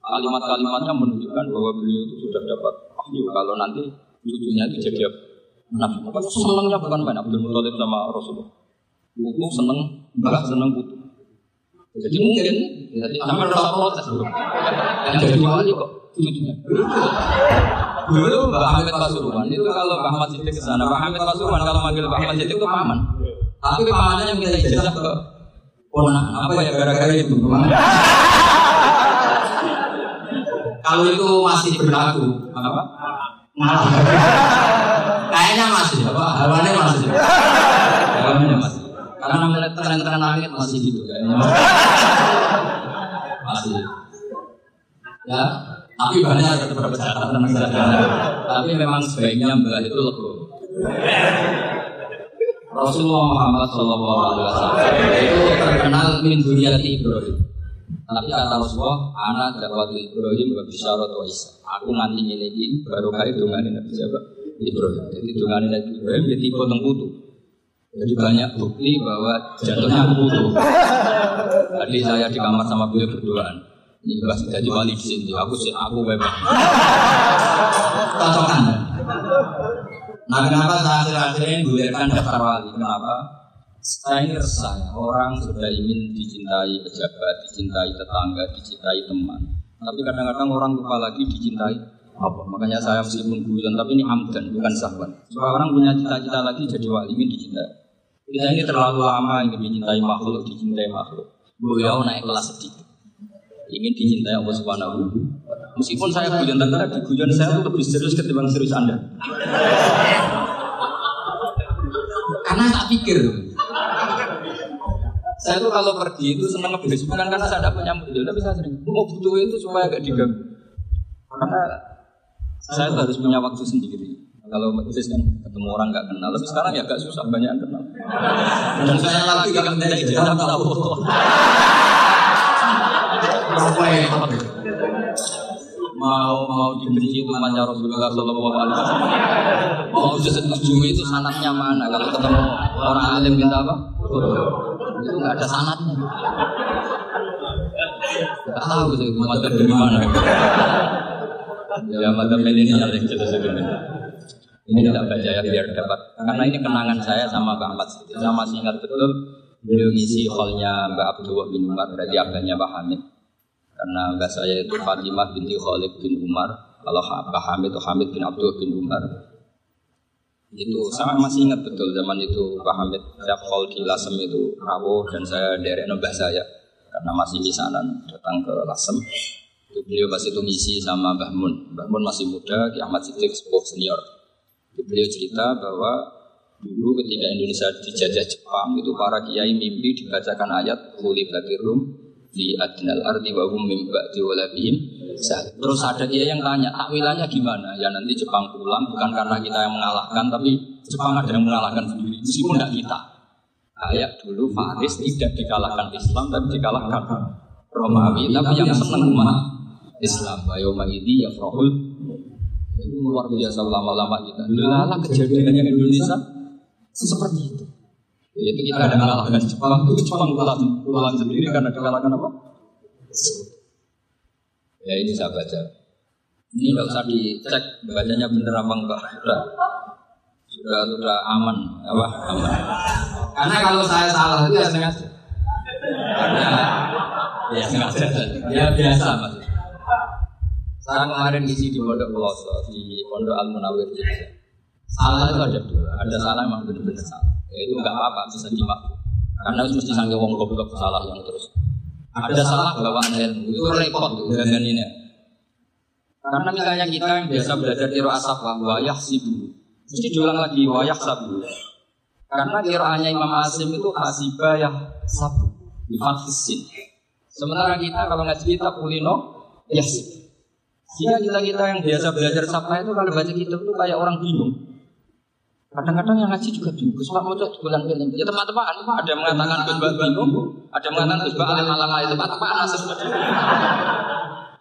Kalimat-kalimatnya menunjukkan bahwa beliau itu sudah dapat wahyu kalau nanti cucunya itu jadi Nabi. Maka senangnya bukan main Abdul Muthalib sama Rasulullah. Buku seneng, mbah seneng buku. Jadi mungkin, jadi sampai rasa protes. Yang jadi wali kok cucunya. Dulu Mbak Hamid Pasuruan itu kalau Mbak Ahmad Siddiq ke sana, Mbak Hamid Pasuruan kalau manggil Mbak Ahmad Siddiq itu paman. Tapi pamannya minta ijazah ke ponakan apa ya gara-gara itu. kalau itu masih berlaku apa? Malah. Kayaknya masih apa? Hawannya masih. Hawannya masih. Karena melihat tren-tren langit masih gitu kayaknya. Masih. Ya, tapi banyak tetap bercatatan Tapi memang sebaiknya mbak itu lebih. Rasulullah Muhammad Shallallahu Alaihi Wasallam itu terkenal min duriyati Ibrahim. Tapi kata Rasulullah, anak dapat Ibrahim wa bisyarat wa Isa. Aku nanti ini baru kali dengan Nabi siapa? Ibrahim. Jadi dengan Nabi Ibrahim dia tipe putu. Jadi banyak bukti bahwa jatuhnya putu. Tadi saya di kamar sama beliau berduaan. Ini bahas jadi wali di sini. Aku sih aku bebas. Cocokan. Nah kenapa saya akhir-akhir ini gulirkan daftar wali? Kenapa? Saya ini resah ya. Orang sudah ingin dicintai pejabat, dicintai tetangga, dicintai teman. Tapi kadang-kadang orang lupa lagi dicintai apa? Makanya saya meskipun guyon, tapi ini amdan, bukan sahabat. Supaya orang punya cita-cita lagi jadi wali, ingin dicintai. Kita ini terlalu lama ingin dicintai makhluk, dicintai makhluk. Beliau naik kelas sedikit ingin dicintai Allah Subhanahu Meskipun saya guyon tadi, guyon saya lebih serius ketimbang serius Anda. Karena tak pikir. Saya tuh kalau pergi itu senang ngebis bukan karena saya punya modal, tapi saya sering mau butuh itu supaya agak diganggu. Karena saya harus punya waktu sendiri. Kalau itu kan ketemu orang nggak kenal, tapi sekarang ya agak susah banyak yang kenal. Dan saya lagi gak kenal. Di jalan tahu. Mau mau dibenci itu umatnya Rasulullah Shallallahu Alaihi Wasallam. Mau setuju itu sanatnya mana? Kalau ketemu orang alim minta apa? Itu nggak ada sanatnya. Nggak tahu sih umat dari mana ya madam ini jelas ini tidak baca ya biar dapat. Karena ini kenangan saya sama Mbak Ahmad saya masih ingat betul beliau ngisi hallnya Mbak Abdullah bin Umar berarti abahnya Pak Hamid. Karena mbak saya itu Fatimah binti Khalid bin Umar kalau Mbak Hamid itu Hamid bin Abdul bin Umar. Itu saya masih ingat betul zaman itu Pak Hamid. Tiap hall di Lasem itu rawuh dan saya dari nembah saya. Karena masih misanan datang ke Lasem itu beliau pas itu ngisi sama Mbah Mun Mbah Mun masih muda Ki Ahmad Siddiq sepuh senior itu beliau cerita bahwa dulu ketika Indonesia dijajah Jepang itu para kiai mimpi dibacakan ayat Kuli Rum di adnal arti wa hum mim walabihim Terus ada dia yang tanya, takwilannya gimana? Ya nanti Jepang pulang bukan karena kita yang mengalahkan, tapi Jepang ada yang mengalahkan sendiri, meskipun tidak kita. Kayak dulu Faris tidak dikalahkan Islam, tapi dikalahkan Romawi, tapi yang senang umat Islam. Bayoma ini ya Frohul itu luar biasa lama-lama kita. Lala kejadiannya Indonesia seperti itu. Yaitu kita ada mengalahkan Jepang, itu Jepang pulang, pulang sendiri karena dikalahkan apa? Ya ini saya baca. Ini nggak usah dicek bacanya bener apa enggak. Sudah, sudah, sudah aman, apa? Aman. Karena kalau saya salah itu ya sengaja. Karena ya sengaja. Ya biasa mas. Saya kemarin isi di Pondok Peloso di Pondok Al Munawir Jogja. Salah itu ada dua, ada salah memang benar-benar salah. Ya, itu nggak apa-apa bisa dimaklum. Karena itu mesti sanggih wong goblok salah yang terus. Ada salah bawaan ilmu itu repot tuh dan ini. Karena misalnya kita yang biasa belajar kiro asap wayah sibu, mesti diulang lagi wayah sabu. Karena kiroannya Imam Asim itu hasibah ya sabu di fakisin. Sementara kita kalau ngaji kita kulino ya sih. Sehingga kita kita yang biasa belajar sapa itu kalau baca kitab itu kayak orang bingung. Kadang-kadang yang ngaji juga bingung. Gus Pak mau bulan film. Ya teman-teman, ada yang mengatakan Gus Pak bingung, ada mengatakan Gus Pak alim alam itu teman-teman nasib.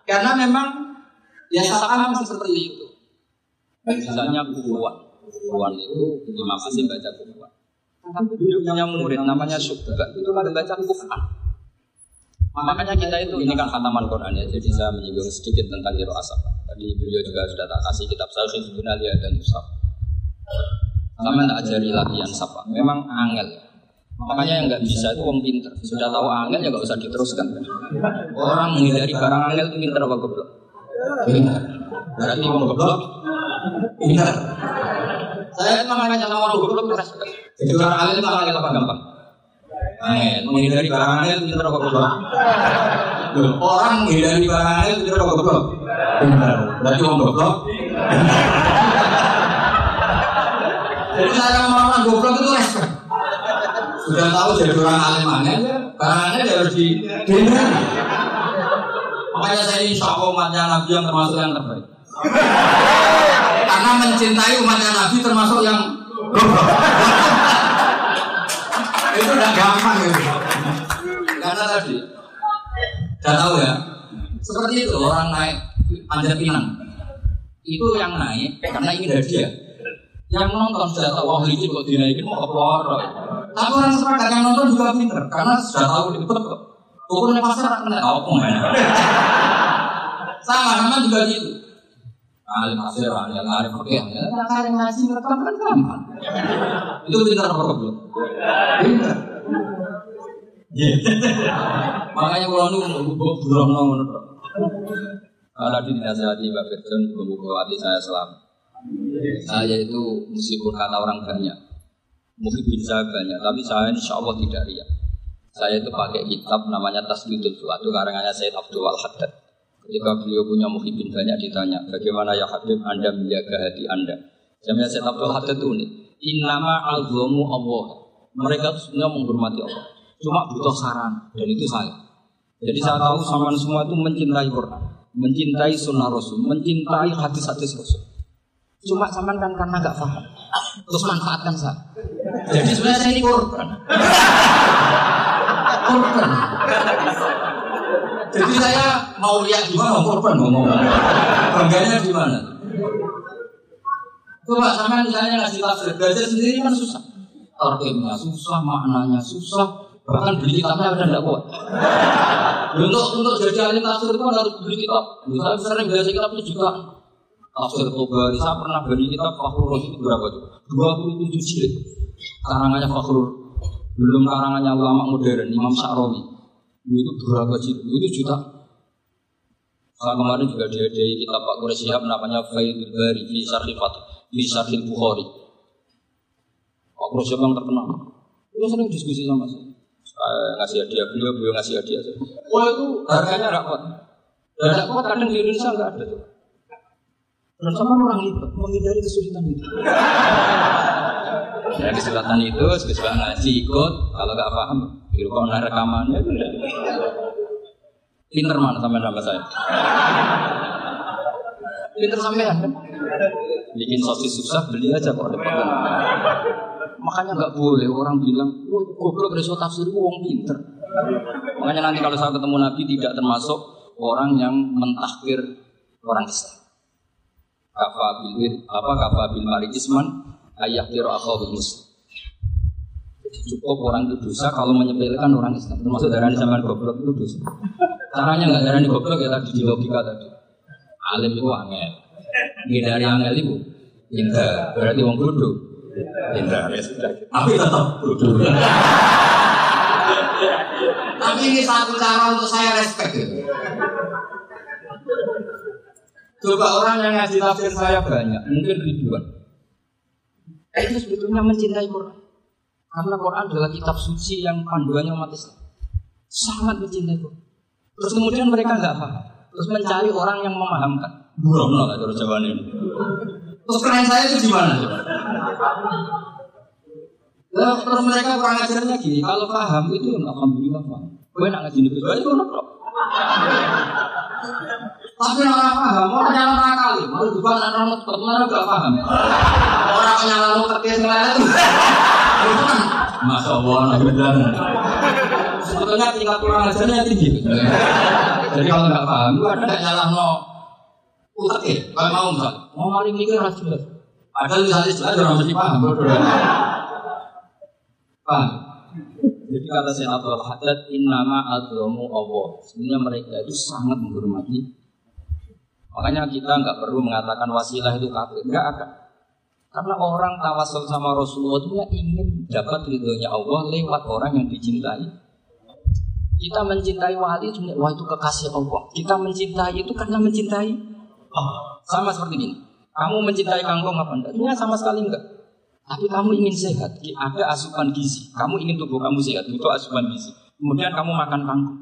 Karena memang ya sama seperti itu. Misalnya kufuan. Kufuan itu Imam masih baca kufuan. Tapi beliau murid namanya Syubha. Itu kan baca kufuan. Makanya kita itu ini kan khataman Quran ya, jadi saya menyinggung sedikit tentang Kiro Asap. Tadi beliau juga sudah tak kasih kitab Sahih Sunalia dan Musaf. Sama tak ajari latihan sapa. Memang angel. Makanya yang nggak bisa itu wong pinter. Sudah tahu angel ya nggak usah diteruskan. Orang menghindari barang angel itu pinter apa goblok? Pinter. Berarti wong goblok Pinter. Saya makanya sama orang goblok itu respect. Jadi orang alim itu angel apa gampang? Angel. Menghindari barang angel pinter apa goblok? Loh, Orang menghindari barang angel pinter apa goblok? Pinter. Berarti orang goblok. Jadi sama orang goblok itu respect. Sudah tahu jadi orang alim angel, barang angel ya harus dihindari. Makanya saya insya Allah umatnya Nabi yang termasuk yang terbaik. Karena mencintai umatnya Nabi termasuk yang goblok. Itu udah gampang gitu. Karena tadi, udah tahu ya. Seperti itu orang naik panjat pinang. Itu yang naik karena ingin hadiah. Yang nonton sudah tahu wah ini kok dinaikin mau keluar. Tapi orang sepakat yang nonton juga pinter karena sudah tahu ribet kok. Pokoknya pasar kena apa Sama sama juga gitu. Alim hasil, alim alim oke, ya alim ngaji rekam kan gampang. Itu pintar apa belum? Pintar. Makanya kalau nu burung nong Kalau di dinasihati Mbak Firdan, buku hati saya selamat. Saya itu meskipun kata orang banyak, mungkin bisa banyak, tapi saya insya Allah tidak riak. Saya itu pakai kitab namanya Tasbidul Fuad, itu karangannya Sayyid Abdul Haddad. Ketika beliau punya muhibin banyak ditanya, bagaimana ya Habib Anda menjaga hati Anda? Jamnya Sayyid Abdul Haddad itu unik. Innama alzamu Allah. Mereka itu sebenarnya menghormati Allah. Cuma butuh saran, dan itu saya. Jadi saya tahu sama semua itu mencintai Quran, mencintai sunnah Rasul, mencintai hadis-hadis Rasul. Cuma sama kan karena nggak paham. Terus manfaatkan saya. Jadi sebenarnya saya ini korban. korban. Jadi saya mau lihat gimana korban ngomong. Bangganya di mana? Coba sama misalnya ngasih tafsir belajar sendiri kan susah. Tarkimnya susah, maknanya susah, bahkan beli kitabnya ada tidak kuat. Untuk untuk jadi ahli tafsir itu harus beli kitab. Saya sering belajar kitab itu juga tafsir Tobari. Saya pernah beli kitab Fakhrul Razi itu berapa tuh? 27 jilid. Karangannya Fakhrul. Belum karangannya ulama modern Imam Sa'rawi. Itu berapa jilid? Itu juta. Saya kemarin juga diadai kitab Pak Quraish Shihab namanya Faidul Bari fi Syarhil Fatih fi Bukhari. Pak Quraish Shihab yang terkenal. Itu sering diskusi sama saya. Saya ngasih hadiah beliau, beliau ngasih hadiah saya. Wah itu harganya kuat. Tidak kuat kadang di Indonesia nggak ada. Dan sama orang itu menghindari kesulitan itu. Ya kesulitan itu, sesuatu ngaji ikut, kalau nggak paham, di rekamannya itu udah. Pinter mana sampai nama saya? Pinter sampean kan? Bikin sosis susah, beli aja kok depan. Makanya nggak boleh orang bilang, wah goblok reso tafsir wong pinter. Makanya nanti kalau saya ketemu Nabi tidak termasuk orang yang mentahkir orang Islam. Kafa bil apa kafa bil ayah kira akhaul muslim. Cukup orang itu dosa kalau menyepelekan orang Islam. Termasuk darah zaman goblok itu dosa. Caranya nggak darah goblok ya tadi di logika tadi. Alim itu angel. Ini dari angel itu pintar. Berarti wong bodoh. Pintar ya sudah. Tapi tetap bodoh. Tapi ini satu cara untuk saya respect. Ya. Coba orang yang ngasih tafsir saya banyak, mungkin ribuan. Itu sebetulnya mencintai Quran. Karena Quran adalah kitab suci yang panduannya umat Islam. Sangat mencintai Quran. Terus kemudian mereka nggak paham. Terus mencari orang yang memahamkan. Buram lah terus jawaban ini. Terus keren saya itu gimana? Nah, terus mereka kurang ajarnya gini, kalau paham itu alhamdulillah paham. Gue nak ngaji itu, itu kok. Tapi orang paham, orang orang kali, mau juga anak orang tetap mana gak paham. Orang yang lalu terkes ngeliat itu, masya Allah, nabi Sebetulnya tingkat kurang ajarnya tinggi. Jadi kalau nggak paham, itu ada nggak nyalah no utak ya. Kalau mau misal, mau maling mikir harus jelas. Padahal misalnya jelas orang mesti paham. Paham? Jadi kata saya Abdul Haddad, innama adromu Allah. Sebenarnya mereka itu sangat menghormati. Makanya kita nggak perlu mengatakan wasilah itu kafir. Nggak akan. Karena orang tawasul sama Rasulullah itu ingin dapat ridhonya Allah lewat orang yang dicintai. Kita mencintai wali itu wah itu kekasih Allah. Kita mencintai itu karena mencintai Allah. Sama seperti ini. Kamu mencintai kangkung apa enggak? Ini sama sekali enggak. Tapi kamu ingin sehat, ada asupan gizi. Kamu ingin tubuh kamu sehat, itu asupan gizi. Kemudian kamu makan kangkung.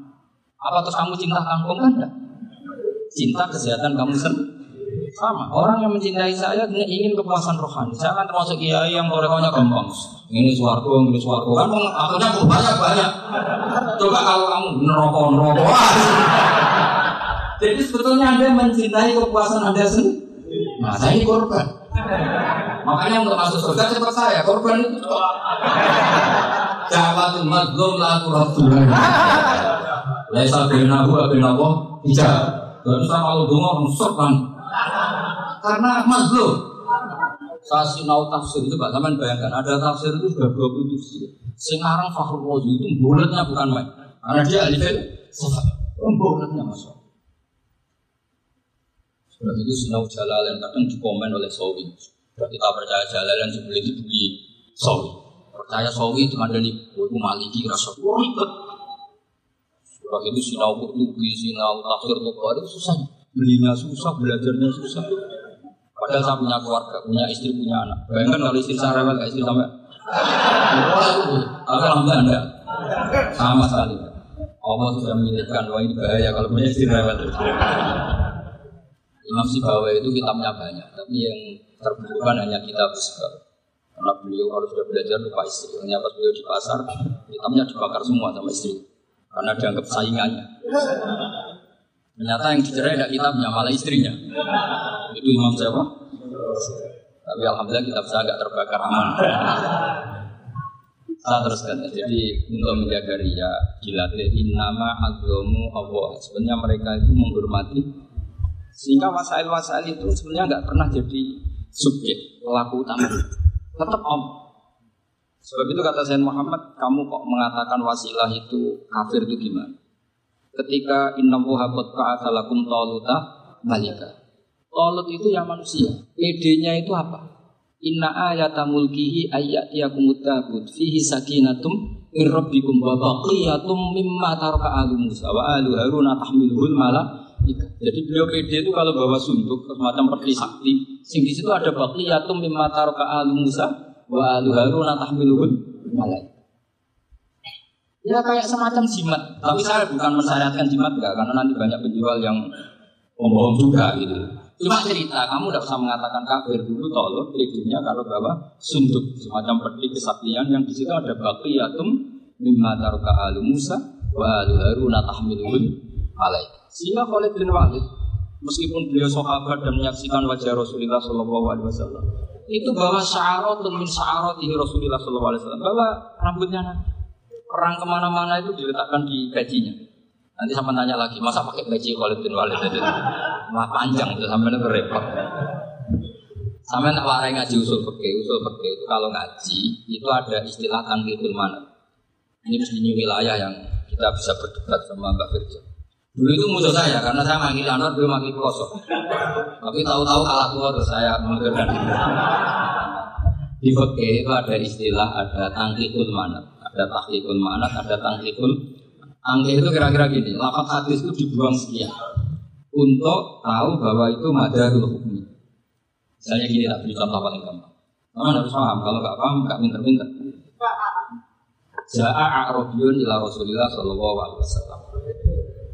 Apa terus kamu cinta kangkung kan enggak? Cinta kesehatan kamu sendiri. Sama. Orang yang mencintai saya ingin kepuasan rohani. Saya kan termasuk kiai yang torekonya gampang. Ini suarco, ini suarco. Kan akhirnya banyak banyak. Coba kalau kamu nerokok nerokok. Jadi sebetulnya anda mencintai kepuasan anda sendiri. Nah, saya ini korban. Makanya untuk masuk surga cepat saya korban itu. Jawatul mazlum la turadullah. Laisa bainahu wa bainahu hijab. Gak bisa kalau dongo rusak kan. Karena mazlum. Saya sinau tafsir itu Pak, teman bayangkan ada tafsir itu sudah 20 juz. Sekarang Fakhrul Razi itu bulatnya bukan main. Karena dia alif bulatnya masuk. Sebab itu sinau jalalan kadang dikomen oleh Sawi. Kita percaya jalalan sebelum itu beli Sawi. Percaya Sawi itu ada nih, itu maliki rasa ribet. Sebab itu sinau kurtubi, sinau tafsir itu susah. Belinya susah, belajarnya susah. Padahal saya punya keluarga, punya istri, punya anak. Bayangkan kalau istri saya rewel, istri sampai tapi alhamdulillah enggak sama sekali. Allah sudah memilihkan wah ini bahaya kalau punya istri rewel. Imam Sibawa itu kitabnya banyak, tapi yang terbukukan hanya kitab Sibawa. Karena beliau harus sudah belajar lupa istri. Pas beliau di pasar, kitabnya dibakar semua sama istri. Karena dianggap saingannya. Ternyata yang dicerai tidak kitabnya, malah istrinya. Itu Imam siapa? Tapi alhamdulillah kitab saya agak terbakar aman. Saya teruskan. Jadi untuk menjaga ria, dilatih nama agama Allah. Sebenarnya mereka itu menghormati sehingga wasail-wasail itu sebenarnya nggak pernah jadi subjek pelaku utama. Tetap om. Sebab itu kata Sayyid Muhammad, kamu kok mengatakan wasilah itu kafir itu gimana? Ketika inna qad ka'atalakum taluta malika. Talut itu yang manusia. PD-nya itu apa? Inna ayata mulkihi ayyatiyakumut tabut fihi sakinatum irrabbikum wa baqiyatum mimma taraka alu Musa wa alu Harun tahmiluhul mala jadi beliau pede itu kalau bawa sunduk semacam perti sakti, sing di situ ada baqiyatum mimma taraka alu Musa wa alu Harun tahmiluhul malai. Ya kayak semacam jimat, tapi saya bukan mensyariatkan jimat enggak karena nanti banyak penjual yang pembohong juga gitu. Cuma cerita, kamu tidak usah mengatakan kafir dulu tolong pedenya kalau bawa sunduk semacam peti kesaktian yang di situ ada baqiyatum mimma taraka alu Musa wa alu Harun tahmiluhul malai. Sehingga Khalid bin Walid meskipun beliau sahabat dan menyaksikan wajah Rasulullah Shallallahu Alaihi Wasallam itu bawa syarotun min syaratihi Rasulullah Wasallam. Bawa rambutnya perang ke mana-mana itu diletakkan di gajinya. Nanti sama tanya lagi masa pakai gaji Khalid bin Walid itu? Mah panjang itu sampai itu repot. Sampai nak warai ngaji usul fikih usul fikih itu kalau ngaji itu ada istilah tangkikul mana ini ini wilayah yang kita bisa berdebat sama Mbak Firja Dulu itu musuh saya karena saya manggil Anwar, belum manggil kosong. Tapi tahu-tahu kalah tua terus saya mengundurkan Di fikih itu ada istilah ada tangkikul manat, ada tahkikul manat, ada tangkikul Tangkik itu kira-kira gini, lapak hadis itu dibuang sekian untuk tahu bahwa itu madarul hukmi. Misalnya gini, tak beri contoh paling gampang. Kamu harus paham, kalau nggak paham nggak pinter-pinter. Ja'a A'rabiyun ila Rasulillah Sallallahu Alaihi Wasallam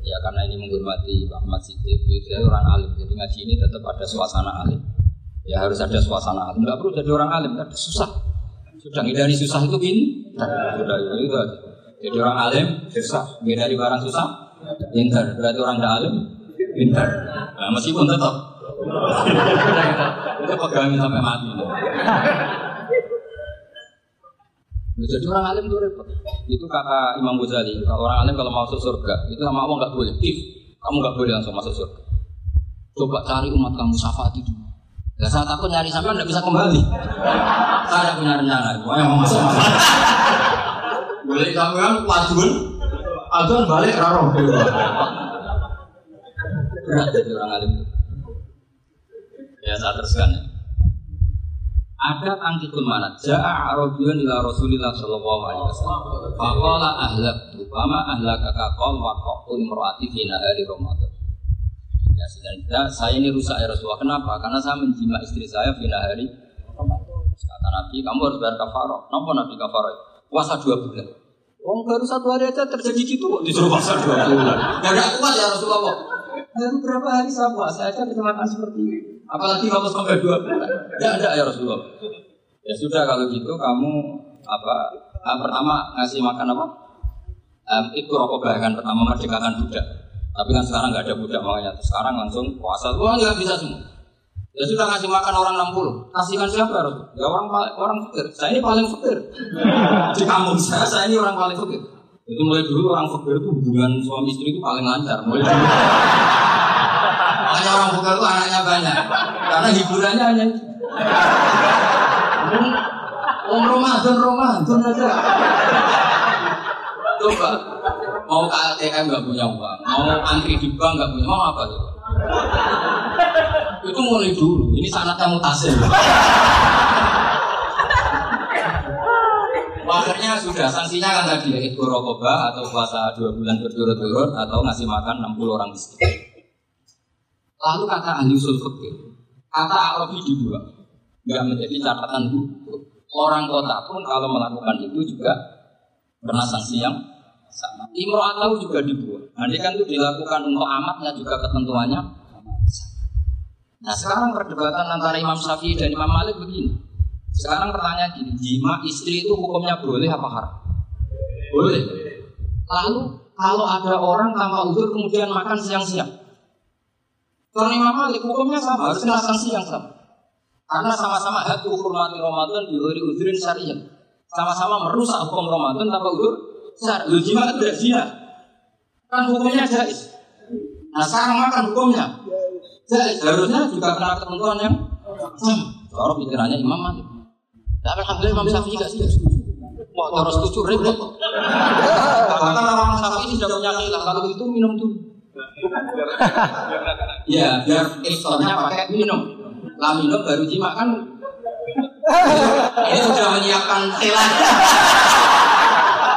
ya karena ini menghormati Ahmad Siddiq. Saya orang alim jadi ngaji ini tetap ada suasana alim. Ya harus ada suasana alim. Nggak perlu jadi orang alim tapi susah. Sudah dari susah itu gini. Sudah itu aja. Jadi orang alim susah. Dari barang susah pintar. Berarti orang tidak alim pintar. Nah, meskipun tetap. Itu pegangin sampai mati jadi orang alim itu repot. Itu kata Imam Ghazali. Kalau orang alim kalau masuk surga, itu sama Allah nggak boleh. If kamu nggak boleh langsung masuk surga. Coba cari umat kamu syafaat itu. Ya saya takut nyari sampai nggak bisa kembali. Saya punya rencana itu. Ayo masuk. boleh kamu yang wajibun, aduan balik raro. Berat jadi orang alim. Ya saya teruskan ya ada tangkikul mana Ja'a Arabiyun ila Rasulillah sallallahu alaihi wasallam. Faqala ahlak tu, fama ahlaka kaqal wa qaqul imraati fi nahari Ramadan. Ya. Dan kita, saya ini rusak ya Rasulullah. Kenapa? Karena saya menjima istri saya fina hari Kata Nabi, kamu harus bayar kafarah. Kenapa Nabi kafarah? Puasa dua bulan. Oh, baru satu hari aja terjadi gitu kok disuruh puasa dua bulan. Gak ada kuat ya Rasulullah. Baru berapa hari saya puasa aja kecelakaan seperti ini. Apalagi kalau sampai dua bulan. Gak ada ya Rasulullah. Ya sudah kalau gitu kamu apa? ah, pertama ngasih makan apa? Um, itu rokok bayangan pertama merdekakan budak. Tapi kan sekarang nggak ada budak makanya sekarang langsung puasa. Wah nggak bisa semua. Ya sudah ngasih makan orang 60 Kasihkan siapa harus? Ya orang orang fakir Saya ini paling fakir Di kampung saya, saya ini orang paling fakir Itu mulai dulu orang fakir itu hubungan suami istri itu paling lancar Mulai dulu Makanya orang fakir itu anaknya banyak Karena hiburannya hanya Om Ramadan, Ramadan aja Coba Mau ke ATM nggak punya uang Mau antri di bank nggak punya Mau apa coba itu mulai dulu. Ini sanatnya mutasi. Akhirnya sudah sanksinya kan tadi ya itu rokoba atau puasa dua bulan berturut-turut atau ngasih makan 60 orang miskin. Lalu kata ahli usul fikih, kata Arabi dibuat, nggak menjadi catatan hukum. Orang kota pun kalau melakukan itu juga kena sanksi yang sama. Imro'atau juga dibuat. Nanti kan itu dilakukan untuk amatnya juga ketentuannya Nah sekarang perdebatan antara Imam Syafi'i dan Imam Malik begini. Sekarang pertanyaan gini, jima istri itu hukumnya boleh apa haram? Boleh. Lalu kalau ada orang tanpa udur kemudian makan siang-siang, kalau Imam Malik hukumnya sama, harus kena sanksi yang sama. Karena sama-sama hak hormati Ramadan di luar udurin syariah. Sama-sama merusak hukum Ramadan tanpa udur syariah. Lu jima itu tidak zina. Kan hukumnya jais. Nah sekarang makan hukumnya jadi harusnya juga kena ketentuan yang sama. Kalau pikirannya Imam Malik. Tapi alhamdulillah Imam Syafi'i gak setuju. Mau terus setuju repot. Bahkan orang Syafi'i sudah punya khilaf kalau itu minum dulu. Ya, biar istornya pakai minum. Lah minum baru jima kan. Ini sudah menyiapkan khilaf.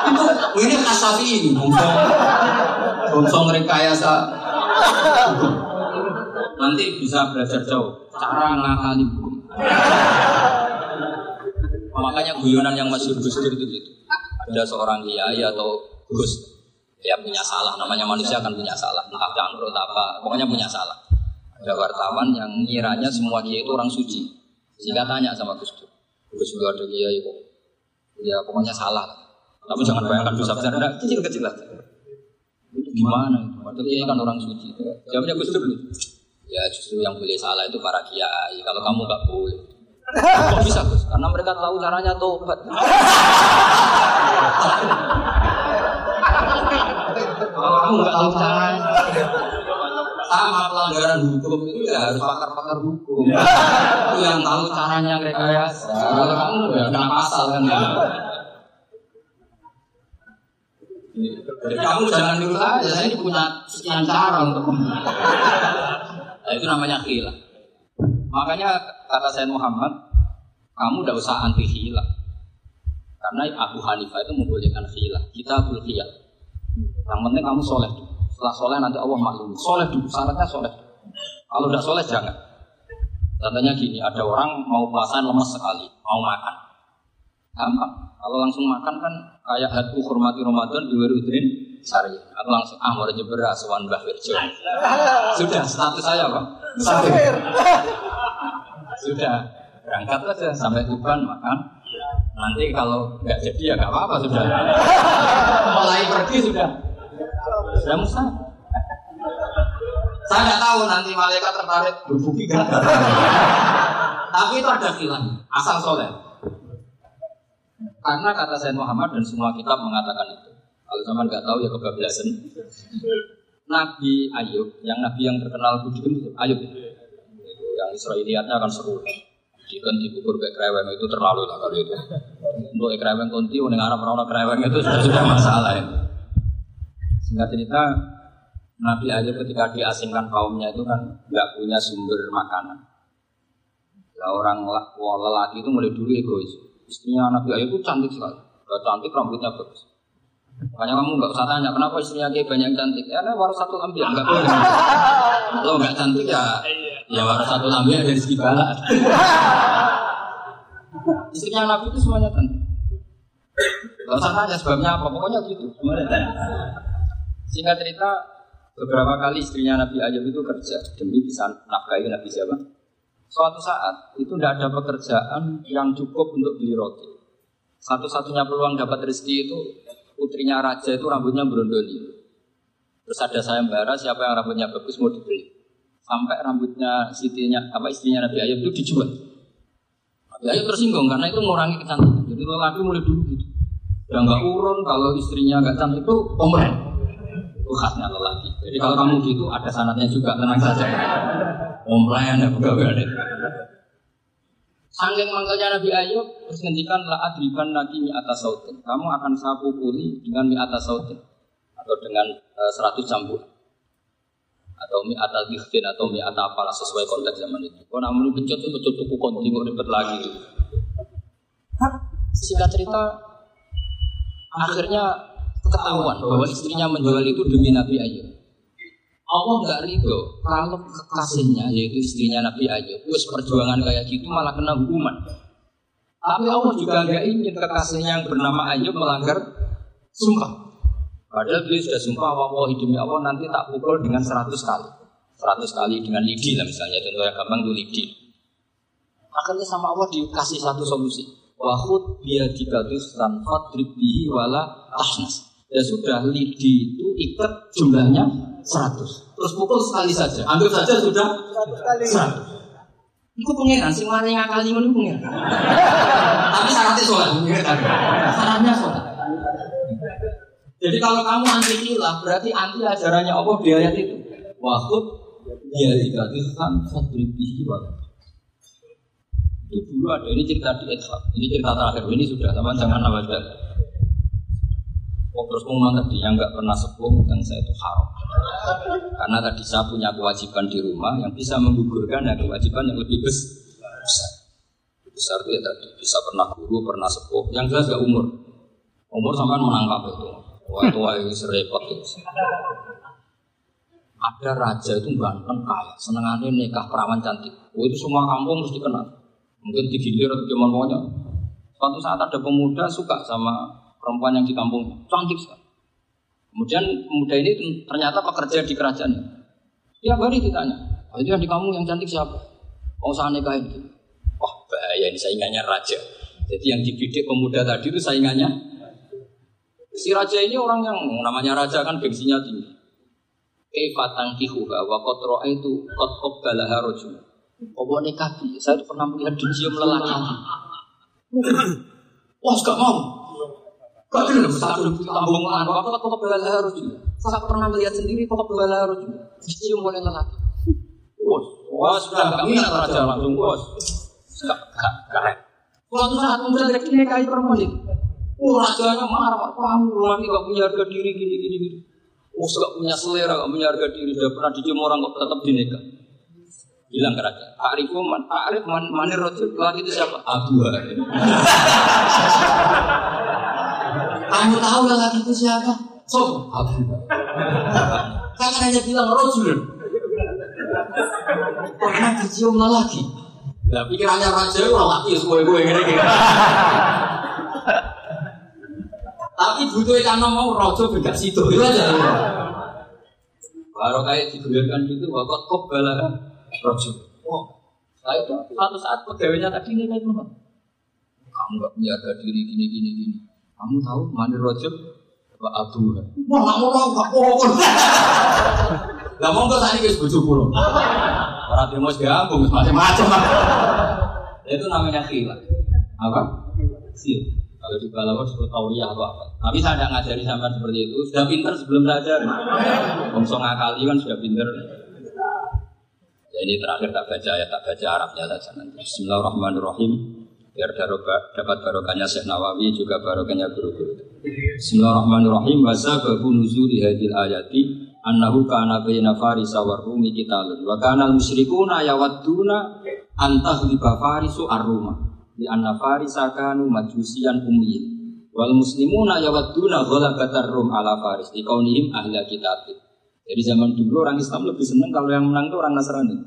Itu ini khas Syafi'i ini. Bongsong, bongsong rekayasa nanti bisa belajar jauh cara ngakali. Makanya guyonan yang masih Gus Dur itu. Ada seorang kiai atau Gus ya punya salah, namanya manusia kan punya salah, entah cangkrut apa, pokoknya punya salah. Ada wartawan yang ngiranya semua kiai itu orang suci, sehingga tanya sama Gus Dur, Gus Dur ada kiai kok, ya pokoknya salah. Tapi jangan bayangkan dosa besar, enggak kecil-kecil aja. Itu gimana? Padahal kiai kan orang suci. Jawabnya Gus Dur. Ya justru yang boleh salah itu para kiai. Kalau kamu nggak boleh. Kok bisa Gus? Karena mereka tahu caranya tobat. Kalau kamu nggak tahu caranya. Sama pelanggaran hukum itu ya harus pakar-pakar hukum. Itu yang tahu caranya rekayasa. Kalau kamu ya kena pasal kan ya. Jadi kamu jangan dulu aja, saya ini punya sekian cara untuk Nah, itu namanya khilaf. Makanya kata saya Muhammad, kamu tidak usah anti khilaf. Karena Abu Hanifah itu membolehkan khilaf. Kita abul khilaf. Yang penting kamu soleh. Setelah soleh nanti Allah maklum. Soleh dulu, syaratnya soleh. Kalau udah soleh jangan. Contohnya gini, ada orang mau puasa lemes sekali, mau makan. Gampang. Kalau langsung makan kan kayak hatu hormati Ramadan di udrin sari. Atau langsung ah mau beras wan Mbah Wirjo. Sudah status saya Pak. Safir. Sudah berangkat aja sampai Tuban makan. Nanti kalau nggak jadi ya nggak apa-apa sudah. Mulai pergi sudah. Sudah mustahil. Saya nggak tahu nanti malaikat tertarik berbuki gak. Tapi itu ada kilan, asal soleh. Karena kata Sayyid Muhammad dan semua kitab mengatakan itu. Kalau zaman nggak tahu ya kebablasan. Nabi Ayub, yang Nabi yang terkenal itu Ayub. Yang Israeliatnya akan seru. Budikan dikubur ke kreweng itu terlalu lah kalau itu. Untuk kreweng konti, uning Arab orang kreweng itu sudah sudah masalah itu. Singkat cerita, Nabi Ayub ketika diasingkan kaumnya itu kan nggak punya sumber makanan. Lah orang lelaki itu mulai dulu egois. Istrinya Nabi Ayub itu cantik sekali. Gak cantik rambutnya bagus. Makanya kamu nggak usah tanya kenapa istrinya kayak banyak cantik. Ya, nah, baru satu ambil nggak boleh. Kalau nggak cantik ya, ya baru satu ambil dari segi balas. Istrinya Nabi itu semuanya cantik. Gak usah tanya sebabnya apa, pokoknya gitu. Singkat cerita, beberapa kali istrinya Nabi Ayub itu kerja demi bisa nafkahi Nabi siapa? Suatu saat itu tidak ada pekerjaan yang cukup untuk beli roti. Satu-satunya peluang dapat rezeki itu putrinya raja itu rambutnya berondoli. Terus ada sayembara siapa yang rambutnya bagus mau dibeli. Sampai rambutnya sitinya apa istrinya Nabi Ayub itu dijual. Nabi Ayub tersinggung karena itu mengurangi kecantikan. Jadi lelaki mulai dulu gitu. Udah nggak urun kalau istrinya nggak cantik itu komplain. Itu khasnya lelaki. Jadi kalau kamu gitu ada sanatnya juga tenang saja. Komplain ya pegawai. Sangking mangkalnya Nabi Ayub terus ngendikan la adriban lagi mi atas sautin. Kamu akan saya pukuli dengan mi atas sautin atau dengan uh, 100 cambuk atau mi atas giftin atau mi atas apalah sesuai konteks zaman itu. Kau namun pecut itu pecut tuku konti mau ribet lagi. Singkat cerita, akhirnya ketahuan bahwa istrinya menjual itu demi Nabi Ayub. Allah nggak ridho kalau kekasihnya yaitu istrinya Nabi Ayub terus perjuangan kayak gitu malah kena hukuman. Tapi Allah juga nggak ingin kekasihnya yang bernama Ayub melanggar sumpah. Padahal beliau sudah sumpah Allah hidupnya Allah nanti tak pukul dengan 100 kali. 100 kali dengan lidi lah misalnya contoh yang gampang itu lidi. Akhirnya sama Allah dikasih satu solusi. Wahud dia dikatus tanfat bihi wala ahnas. Ya sudah lidi itu ikat jumlahnya 100. Terus pukul sekali saja. Anggap saja sudah 100. Iku pengiran, sing wani ngakali ngono pengiran. Tapi syaratnya sholat, syaratnya sholat. Jadi kalau kamu anti khilaf, berarti anti ajarannya Allah di ayat itu. Wahud dia dikatakan fadribihi wa itu dulu ada ini cerita di Ethab. Ini cerita terakhir ini sudah teman jangan nambah Oh, terus ngomong tadi yang nggak pernah sepuh dan saya itu haram. Karena tadi saya punya kewajiban di rumah yang bisa menggugurkan ya kewajiban yang lebih besar. Besar itu ya tadi bisa pernah guru, pernah sepuh. Yang jelas gak umur. Umur sampai menangkap itu. Wah itu serepot itu. Ada raja itu ganteng kaya, senengannya nikah perawan cantik. Oh, itu semua kampung mesti kenal. Mungkin digilir atau gimana pokoknya. Suatu saat ada pemuda suka sama perempuan yang di kampung cantik sekali. Kemudian pemuda ini ternyata pekerja di kerajaan. Tiap hari ditanya, oh, itu yang di kampung yang cantik siapa? Mau saya nikahin. Wah bahaya ini saingannya raja. Jadi yang dibidik pemuda tadi itu saingannya. Si raja ini orang yang namanya raja kan gengsinya tinggi. Keifatan kihuha wa kotroa itu kot kobbalaha rojul. Oh nikah saya pernah melihat dicium lelaki. Wah, gak mau. Gak benar, satu tambung apa kok kok. Saya pernah melihat sendiri kok bela harus. Dicium oleh lelaki. Wah, sudah gak minat raja langsung bos. Gak keren. Suatu saat kemudian dia nikahi perempuan. Wah, rajanya marah, kamu ini gak punya harga diri gini gini gini. Oh, gak punya selera, gak punya harga diri, sudah pernah dicium orang kok tetap dinikah. Bilang ke raja, Arifu man, Arif man, manir rojul, lagi itu siapa? Abu Kamu tahu lelaki itu siapa? Sob, Abu Kan hanya bilang rojul. Pernah dicium lelaki. Lah pikirannya raja lelaki ya gue gue gini gini. Tapi butuh ikan mau rojo beda situ itu aja. Baru kayak digulirkan gitu, wakot kok bala rojo. Oh, saya itu satu saat pegawainya tadi kayak Kamu nggak harga diri gini gini gini. Kamu tahu mandi rojab Pak Abu? Wah, mau tahu, nggak mau. Nggak mau nggak tadi guys bujuk pulau. Orang timur gabung, macam-macam. Itu namanya khilaf. Apa? Khilaf. Kalau di Balawa disebut tauriah atau apa. Tapi saya tidak ngajari sampai seperti itu. Sudah pinter sebelum saya ajar. Bongso ngakali kan sudah pinter. Ya ini terakhir tak baca ya tak baca Arabnya saja nanti. Bismillahirrahmanirrahim biar dapat barokahnya Syekh Nawawi juga barokahnya guru-guru. Bismillahirrahmanirrahim wa sababu nuzuli hadil ayati annahu kana baina farisa wa rumi qitalun wa kana al musyrikuna yawadduna antah liba farisu ar-ruma di anna farisa kanu majusian ummiyin Wal muslimuna yawadduna ghalabatar rum ala faris di kaunihim ahla kitab. Jadi zaman dulu orang Islam lebih senang kalau yang menang itu orang Nasrani.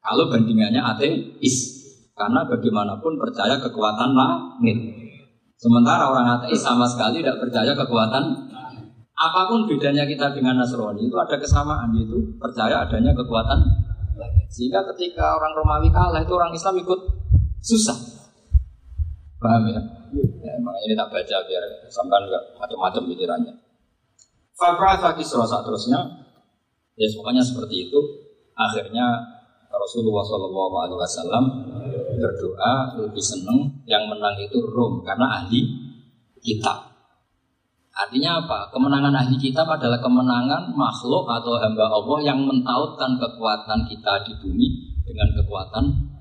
Kalau bandingannya ateis. Karena bagaimanapun percaya kekuatan langit. Sementara orang ateis sama sekali tidak percaya kekuatan apa pun bedanya kita dengan Nasrani itu ada kesamaan yaitu percaya adanya kekuatan sehingga ketika orang Romawi kalah itu orang Islam ikut susah paham ya Ya, makanya ini tak baca biar sampai enggak macam-macam pikirannya. Fakra Kisra saat terusnya, ya pokoknya seperti itu. Akhirnya Rasulullah Shallallahu Alaihi Wasallam berdoa lebih seneng yang menang itu Rom karena ahli kitab. Artinya apa? Kemenangan ahli kitab adalah kemenangan makhluk atau hamba Allah yang mentautkan kekuatan kita di bumi dengan kekuatan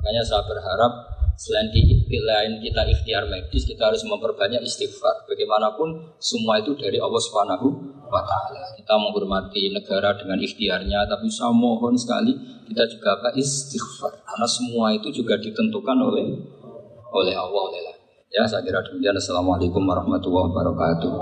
Makanya saya berharap Selain di lain kita ikhtiar medis, kita harus memperbanyak istighfar. Bagaimanapun semua itu dari Allah Subhanahu wa taala. Kita menghormati negara dengan ikhtiarnya, tapi saya mohon sekali kita juga apa istighfar. Karena semua itu juga ditentukan oleh oleh Allah oleh Ya, saya kira demikian. Assalamualaikum warahmatullahi wabarakatuh.